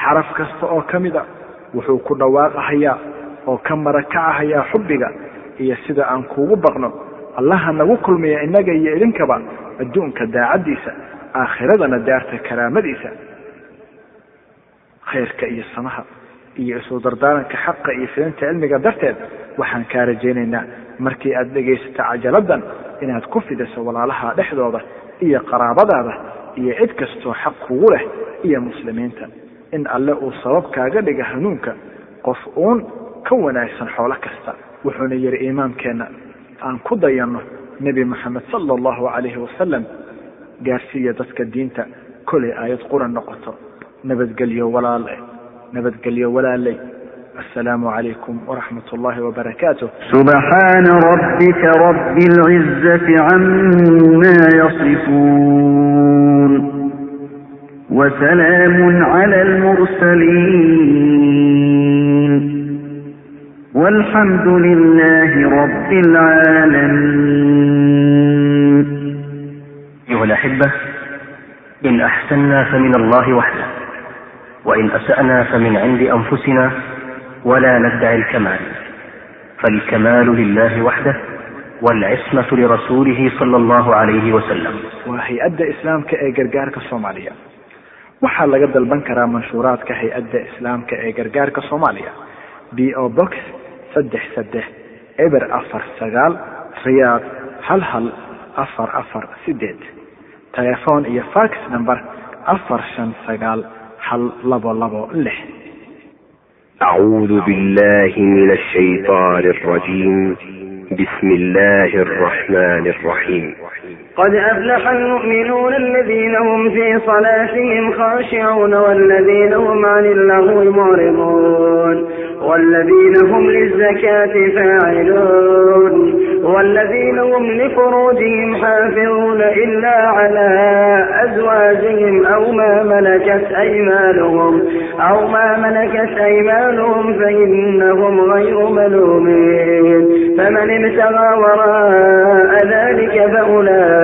Xaraf kasta oo ka mid a wuxuu ku dhawaaqahayaa oo ka marakacahayaa xubbiga iyo sida aan kuugu baqno allaha nagu kulmiya innaga iyo idinkaba adduunka daacaddiisa aakhiradana daarta karaamadiisa khayrka iyo samaha iyo isu dardaaranka xaqa iyo fidinta cilmiga darteed waxaan kaa rajaynaynaa. Markii aad dhegaysato cajaladdan inaad ku fidiso walaalaha dhexdooda iyo qaraabadaada iyo cid kastoo xaq kugu leh iyo muslimiinta. In alle uu sabab kaaga dhiga hanuunka qof uun ka wanaagsan xoolo kasta wuxuuna yidhi imaamkeenna aan ku dayanno nebi moxamed sala allahu calayhi wasalam gaarsiiya dadka diinta kolay aayad quran noqoto nabadgelyo walaale nabadgelyo walaaley السلام عليكم ورحمة الله وبركاته سبحان ربك رب العزة عما يصفون وسلام على المرسلين والحمد لله رب العالمين أيها الأحبة إن أحسنا فمن الله وحده وإن أسأنا فمن عند أنفسنا ولا ندعي الكمال فالكمال لله وحده والعصمة لرسوله صلى الله عليه وسلم waa hay-adda islaamka ee gargaarka soomaaliya waxaa laga dalban karaa manshuuraadka hay-adda islaamka ee gargaarka soomaaliya b o box saddex saddex eber afar sagaal riyaad hal hal afar afar sideed telefoon iyo fax number afar shan sagaal hal labo labo lix أعوذ بالله من الشيطان الرجيم بسم الله الرحمن الرحيم قد أفلح المؤمنون الذين هم في صلاتهم خاشعون والذين هم عن اللغو معرضون والذين هم للزكاة فاعلون والذين هم لفروجهم حافظون إلا على أزواجهم أو ما ملكت أيمانهم أو ما ملكت أيمانهم فإنهم غير ملومين فمن ابتغى وراء ذلك فأولئك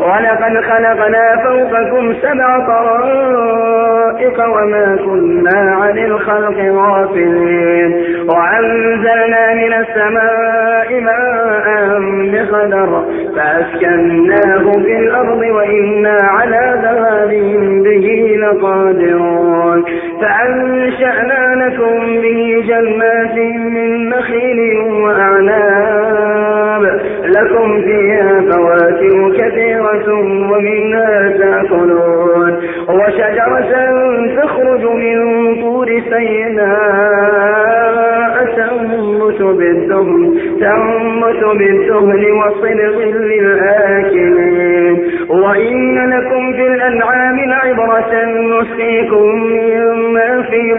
ولقد خلقنا فوقكم سبع طرائق وما كنا عن الخلق غافلين وأنزلنا من السماء ماء بقدر فأسكناه في الأرض وإنا على ذهاب به لقادرون فأنشأنا لكم به جنات من نخيل وأعناب لكم فيها فواكه كثيرة ومنها تأكلون وشجرة تخرج من طور سيناء تنبت بالدهن, تنبت بالدهن وصدق للآكلين وإن لكم في الأنعام لعبرة نسقيكم من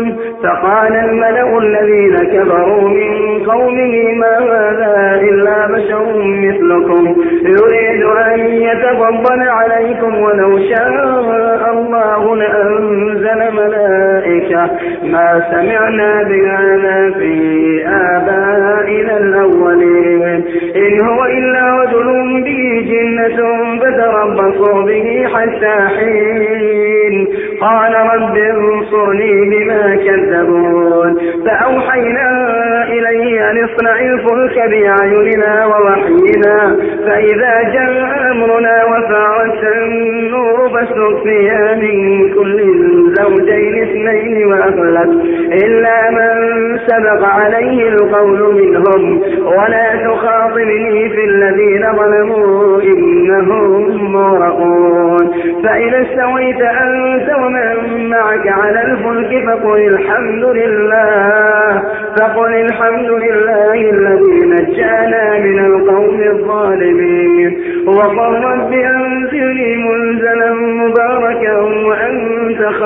يعلمون فقال الملأ الذين كفروا من قومه ما هذا إلا بشر مثلكم يريد أن يتفضل عليكم ولو شاء الله لأنزل ملائكة ما سمعنا بهذا في آبائنا الأولين إن هو إلا رجل به جنة فتربصوا به حتى حين قال رب انصرني بما كذبون فأوحينا إليه أن اصنع الفلك بأعيننا ووحينا فإذا جاء أمرنا وفارت النور فاسلك فيها من كل الزوجين اثنين وأغلق إلا من سبق عليه القول منهم ولا تخاطبني في الذين ظلموا إنهم مورقون فإذا استويت أنت ومن معك على الفلك فقل الحمد لله فقل الحمد لله الذي نجانا من القوم الظالمين وقل رب أنزلني منزلا مباركا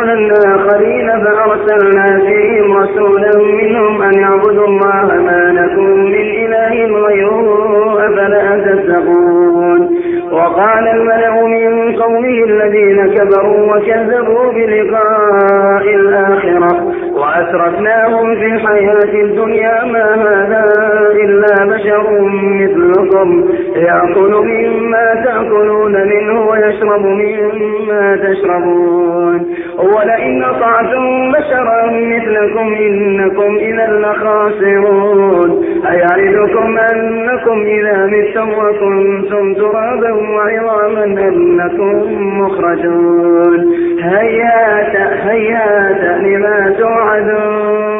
رسلا آخرين فأرسلنا فيهم رسولا منهم أن يعبدوا الله ما لكم من إله غيره أفلا تتقون وقال الملأ من قومه الذين كبروا وكذبوا بلقاء الآخرة وأسرفناهم في الحياة الدنيا ما هذا إلا بشر مثل ربكم يأكل مما تأكلون منه ويشرب مما تشربون ولئن أطعتم بشرا مثلكم إنكم إذا لخاسرون أيعدكم أنكم إذا متم وكنتم ترابا وعظاما أنكم مخرجون هيات هيات لما توعدون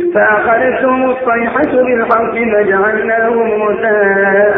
فأخذتهم الصيحة بالحق فجعلناهم غثاء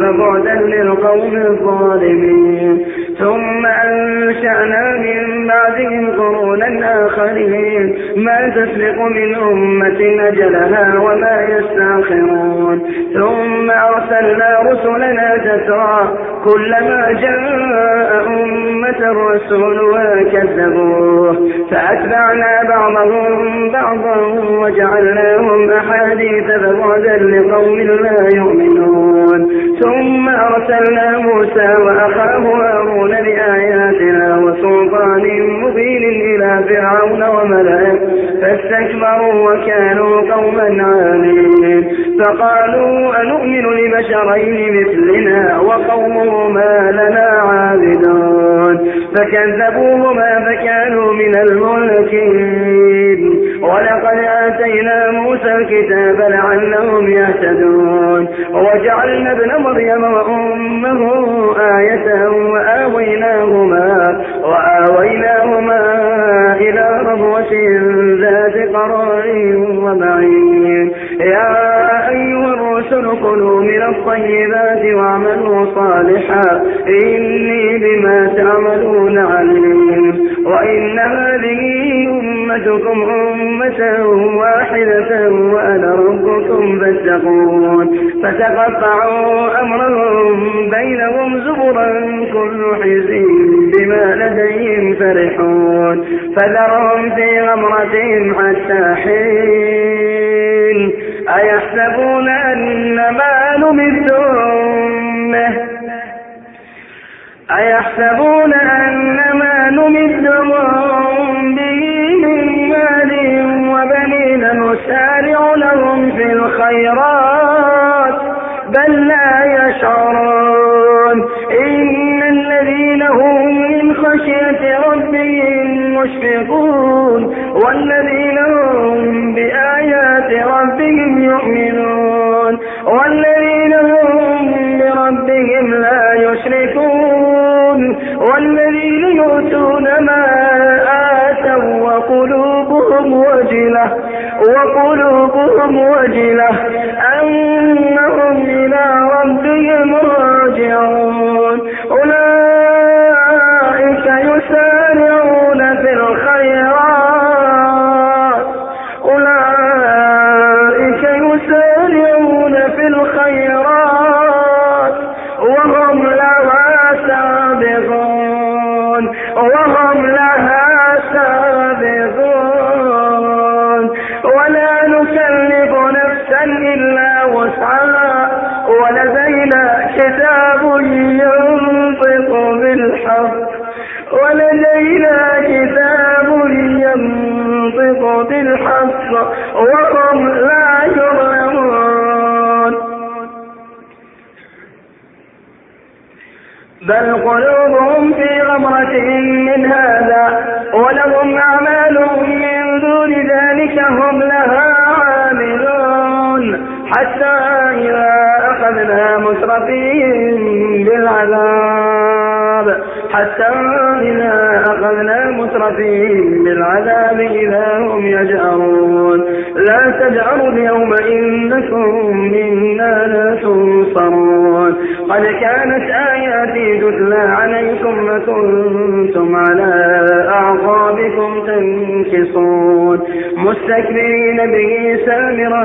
فبعدا للقوم الظالمين ثم أنشأنا من بعدهم قرونا آخرين ما تسبق من أمة أجلها وما يستأخرون ثم أرسلنا رسلنا تترى كلما جاء أمة رسولها كذبوه فأتبعنا بعضهم بعضا وجعلناهم أحاديث فبعدا لقوم لا يؤمنون ثم أرسلنا موسى وأخاه هارون يأتون بآياتنا وسلطان مبين إلى فرعون وملئه فاستكبروا وكانوا قوما عالين فقالوا أنؤمن لبشرين مثلنا وقومهما لنا عابدون فكذبوهما فكانوا من الملكين الكتاب لعلهم يهتدون وجعلنا ابن مريم وأمه آية وآويناهما, وآويناهما إلى ربوة ذات قرار ومعين يا أيها الرسل كلوا من الطيبات واعملوا صالحا إني بما تعملون عليم وإن هذه أمتكم أمة واحدة وأنا ربكم فاتقون فتقطعوا أمرهم بينهم زبرا كل حزب بما لديهم فرحون فذرهم في غمرتهم حتى حين أيحسبون أن ما نمدهم أيحسبون أن ما نمدهم نسارع لهم في الخيرات بل لا يشعرون إن الذين هم من خشية ربهم مشفقون والذين هم بآيات ربهم يؤمنون والذين هم بربهم لا يشركون والذين يؤتون ما آتوا وقلوبهم وجله وقلوبهم وجلة أنهم إلى ربهم راجعون بالحق وهم لا يظلمون بل قلوبهم في غمرة من هذا ولهم أعمالهم من دون ذلك هم لها عاملون حتى إذا أخذنا مسرفيهم بالعذاب حتى إذا أخذنا مسرفين بالعذاب إذا هم يجأرون لا تجأروا اليوم إنكم منا لا تنصرون قد كانت آياتي تتلى عليكم وكنتم على أعقابكم تنكصون مستكبرين به سامرا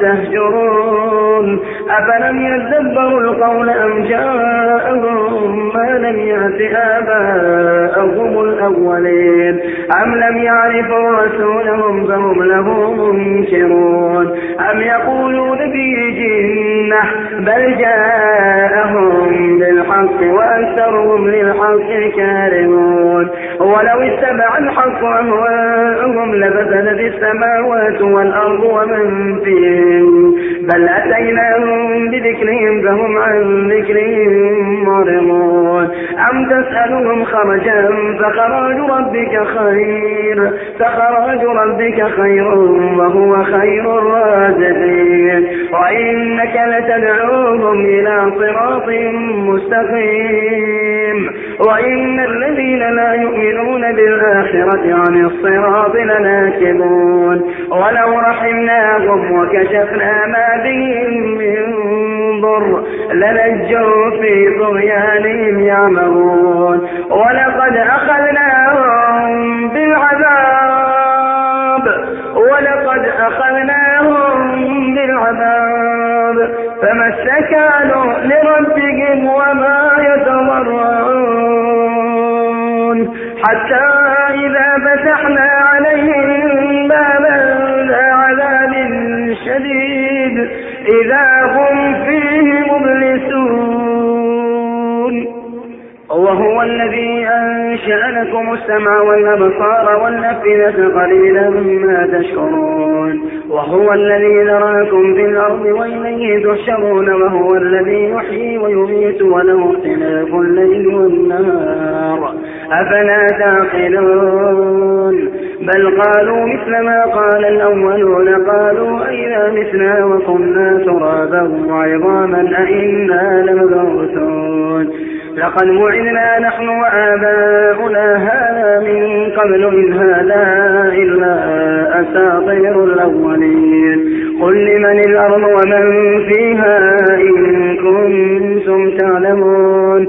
تهجرون أفلم يدبروا القول أم جاءهم ما لم يأت آباءهم الأولين أم لم يعرفوا رسولهم فهم له منكرون أم يقولون به جنة بل جاء أولياءهم بالحق وأكثرهم للحق كارمون ولو استمع الحق أهواءهم لفسدت السماوات والأرض ومن فيهم بل أتيناهم بذكرهم فهم عن ذكرهم معرضون أم تسألهم خرجا فخراج ربك خير فخراج ربك خير وهو خير الرازقين وإنك لتدعوهم إلى صراط مستقيم وإن الذين لا يؤمنون والكافرون بالآخرة عن الصراط لناكبون ولو رحمناهم وكشفنا ما بهم من ضر لنجوا في طغيانهم يعمرون ولقد أخذناهم بالعذاب ولقد أخذناهم بالعذاب فما استكانوا لربهم وما يتضرعون حتى إذا فتحنا عليهم بابا عذاب شديد إذا هم فيه مبلسون وهو الذي أنشأ لكم السمع والأبصار والأفئدة قليلا ما تشكرون وهو الذي ذراكم في الأرض وإليه تحشرون وهو الذي يحيي ويميت وله اختلاف الليل والنهار أفلا تعقلون بل قالوا مثل ما قال الأولون قالوا أئذا مثنا وكنا ترابا وعظاما أئنا لمبعوثون لقد وعدنا نحن وآباؤنا هذا من قبل إن هذا إلا أساطير الأولين قل لمن الأرض ومن فيها إن كنتم تعلمون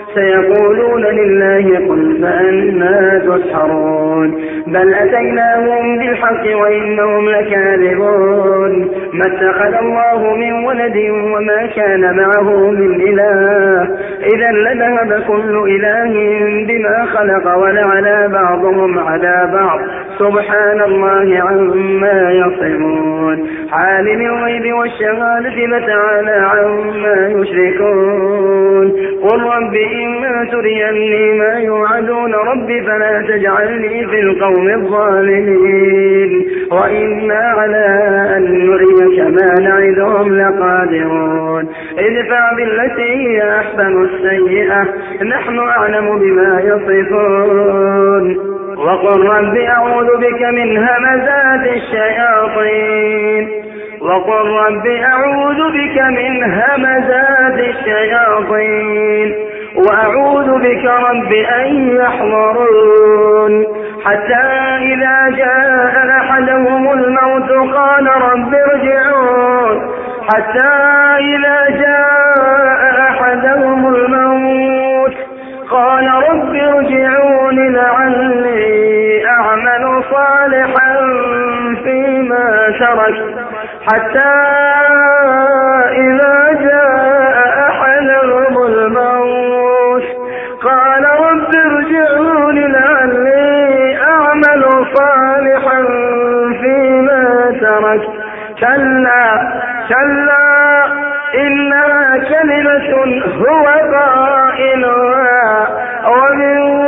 سيقولون لله قل فأنا تسحرون بل أتيناهم بالحق وإنهم لكاذبون ما اتخذ الله من ولد وما كان معه من إله إذا لذهب كل إله بما خلق ولعلى بعضهم على بعض سبحان الله عما يصفون عالم الغيب والشهادة فتعالى عما يشركون قل رب إما تريني ما يوعدون رب فلا تجعلني في القوم نقوم الظالمين وإنا على أن نريك ما نعدهم لقادرون ادفع بالتي هي أحسن السيئة نحن أعلم بما يصفون وقل رب أعوذ بك من همزات الشياطين وقل رب أعوذ بك من همزات الشياطين وأعوذ بك رب أن يحضرون حتى إذا جاء أحدهم الموت قال رب ارجعون حتى إذا جاء أحدهم الموت قال رب ارجعون لعلي أعمل صالحا فيما تركت حتى إذا كلا كلا إنها كلمة هو قائلها ومن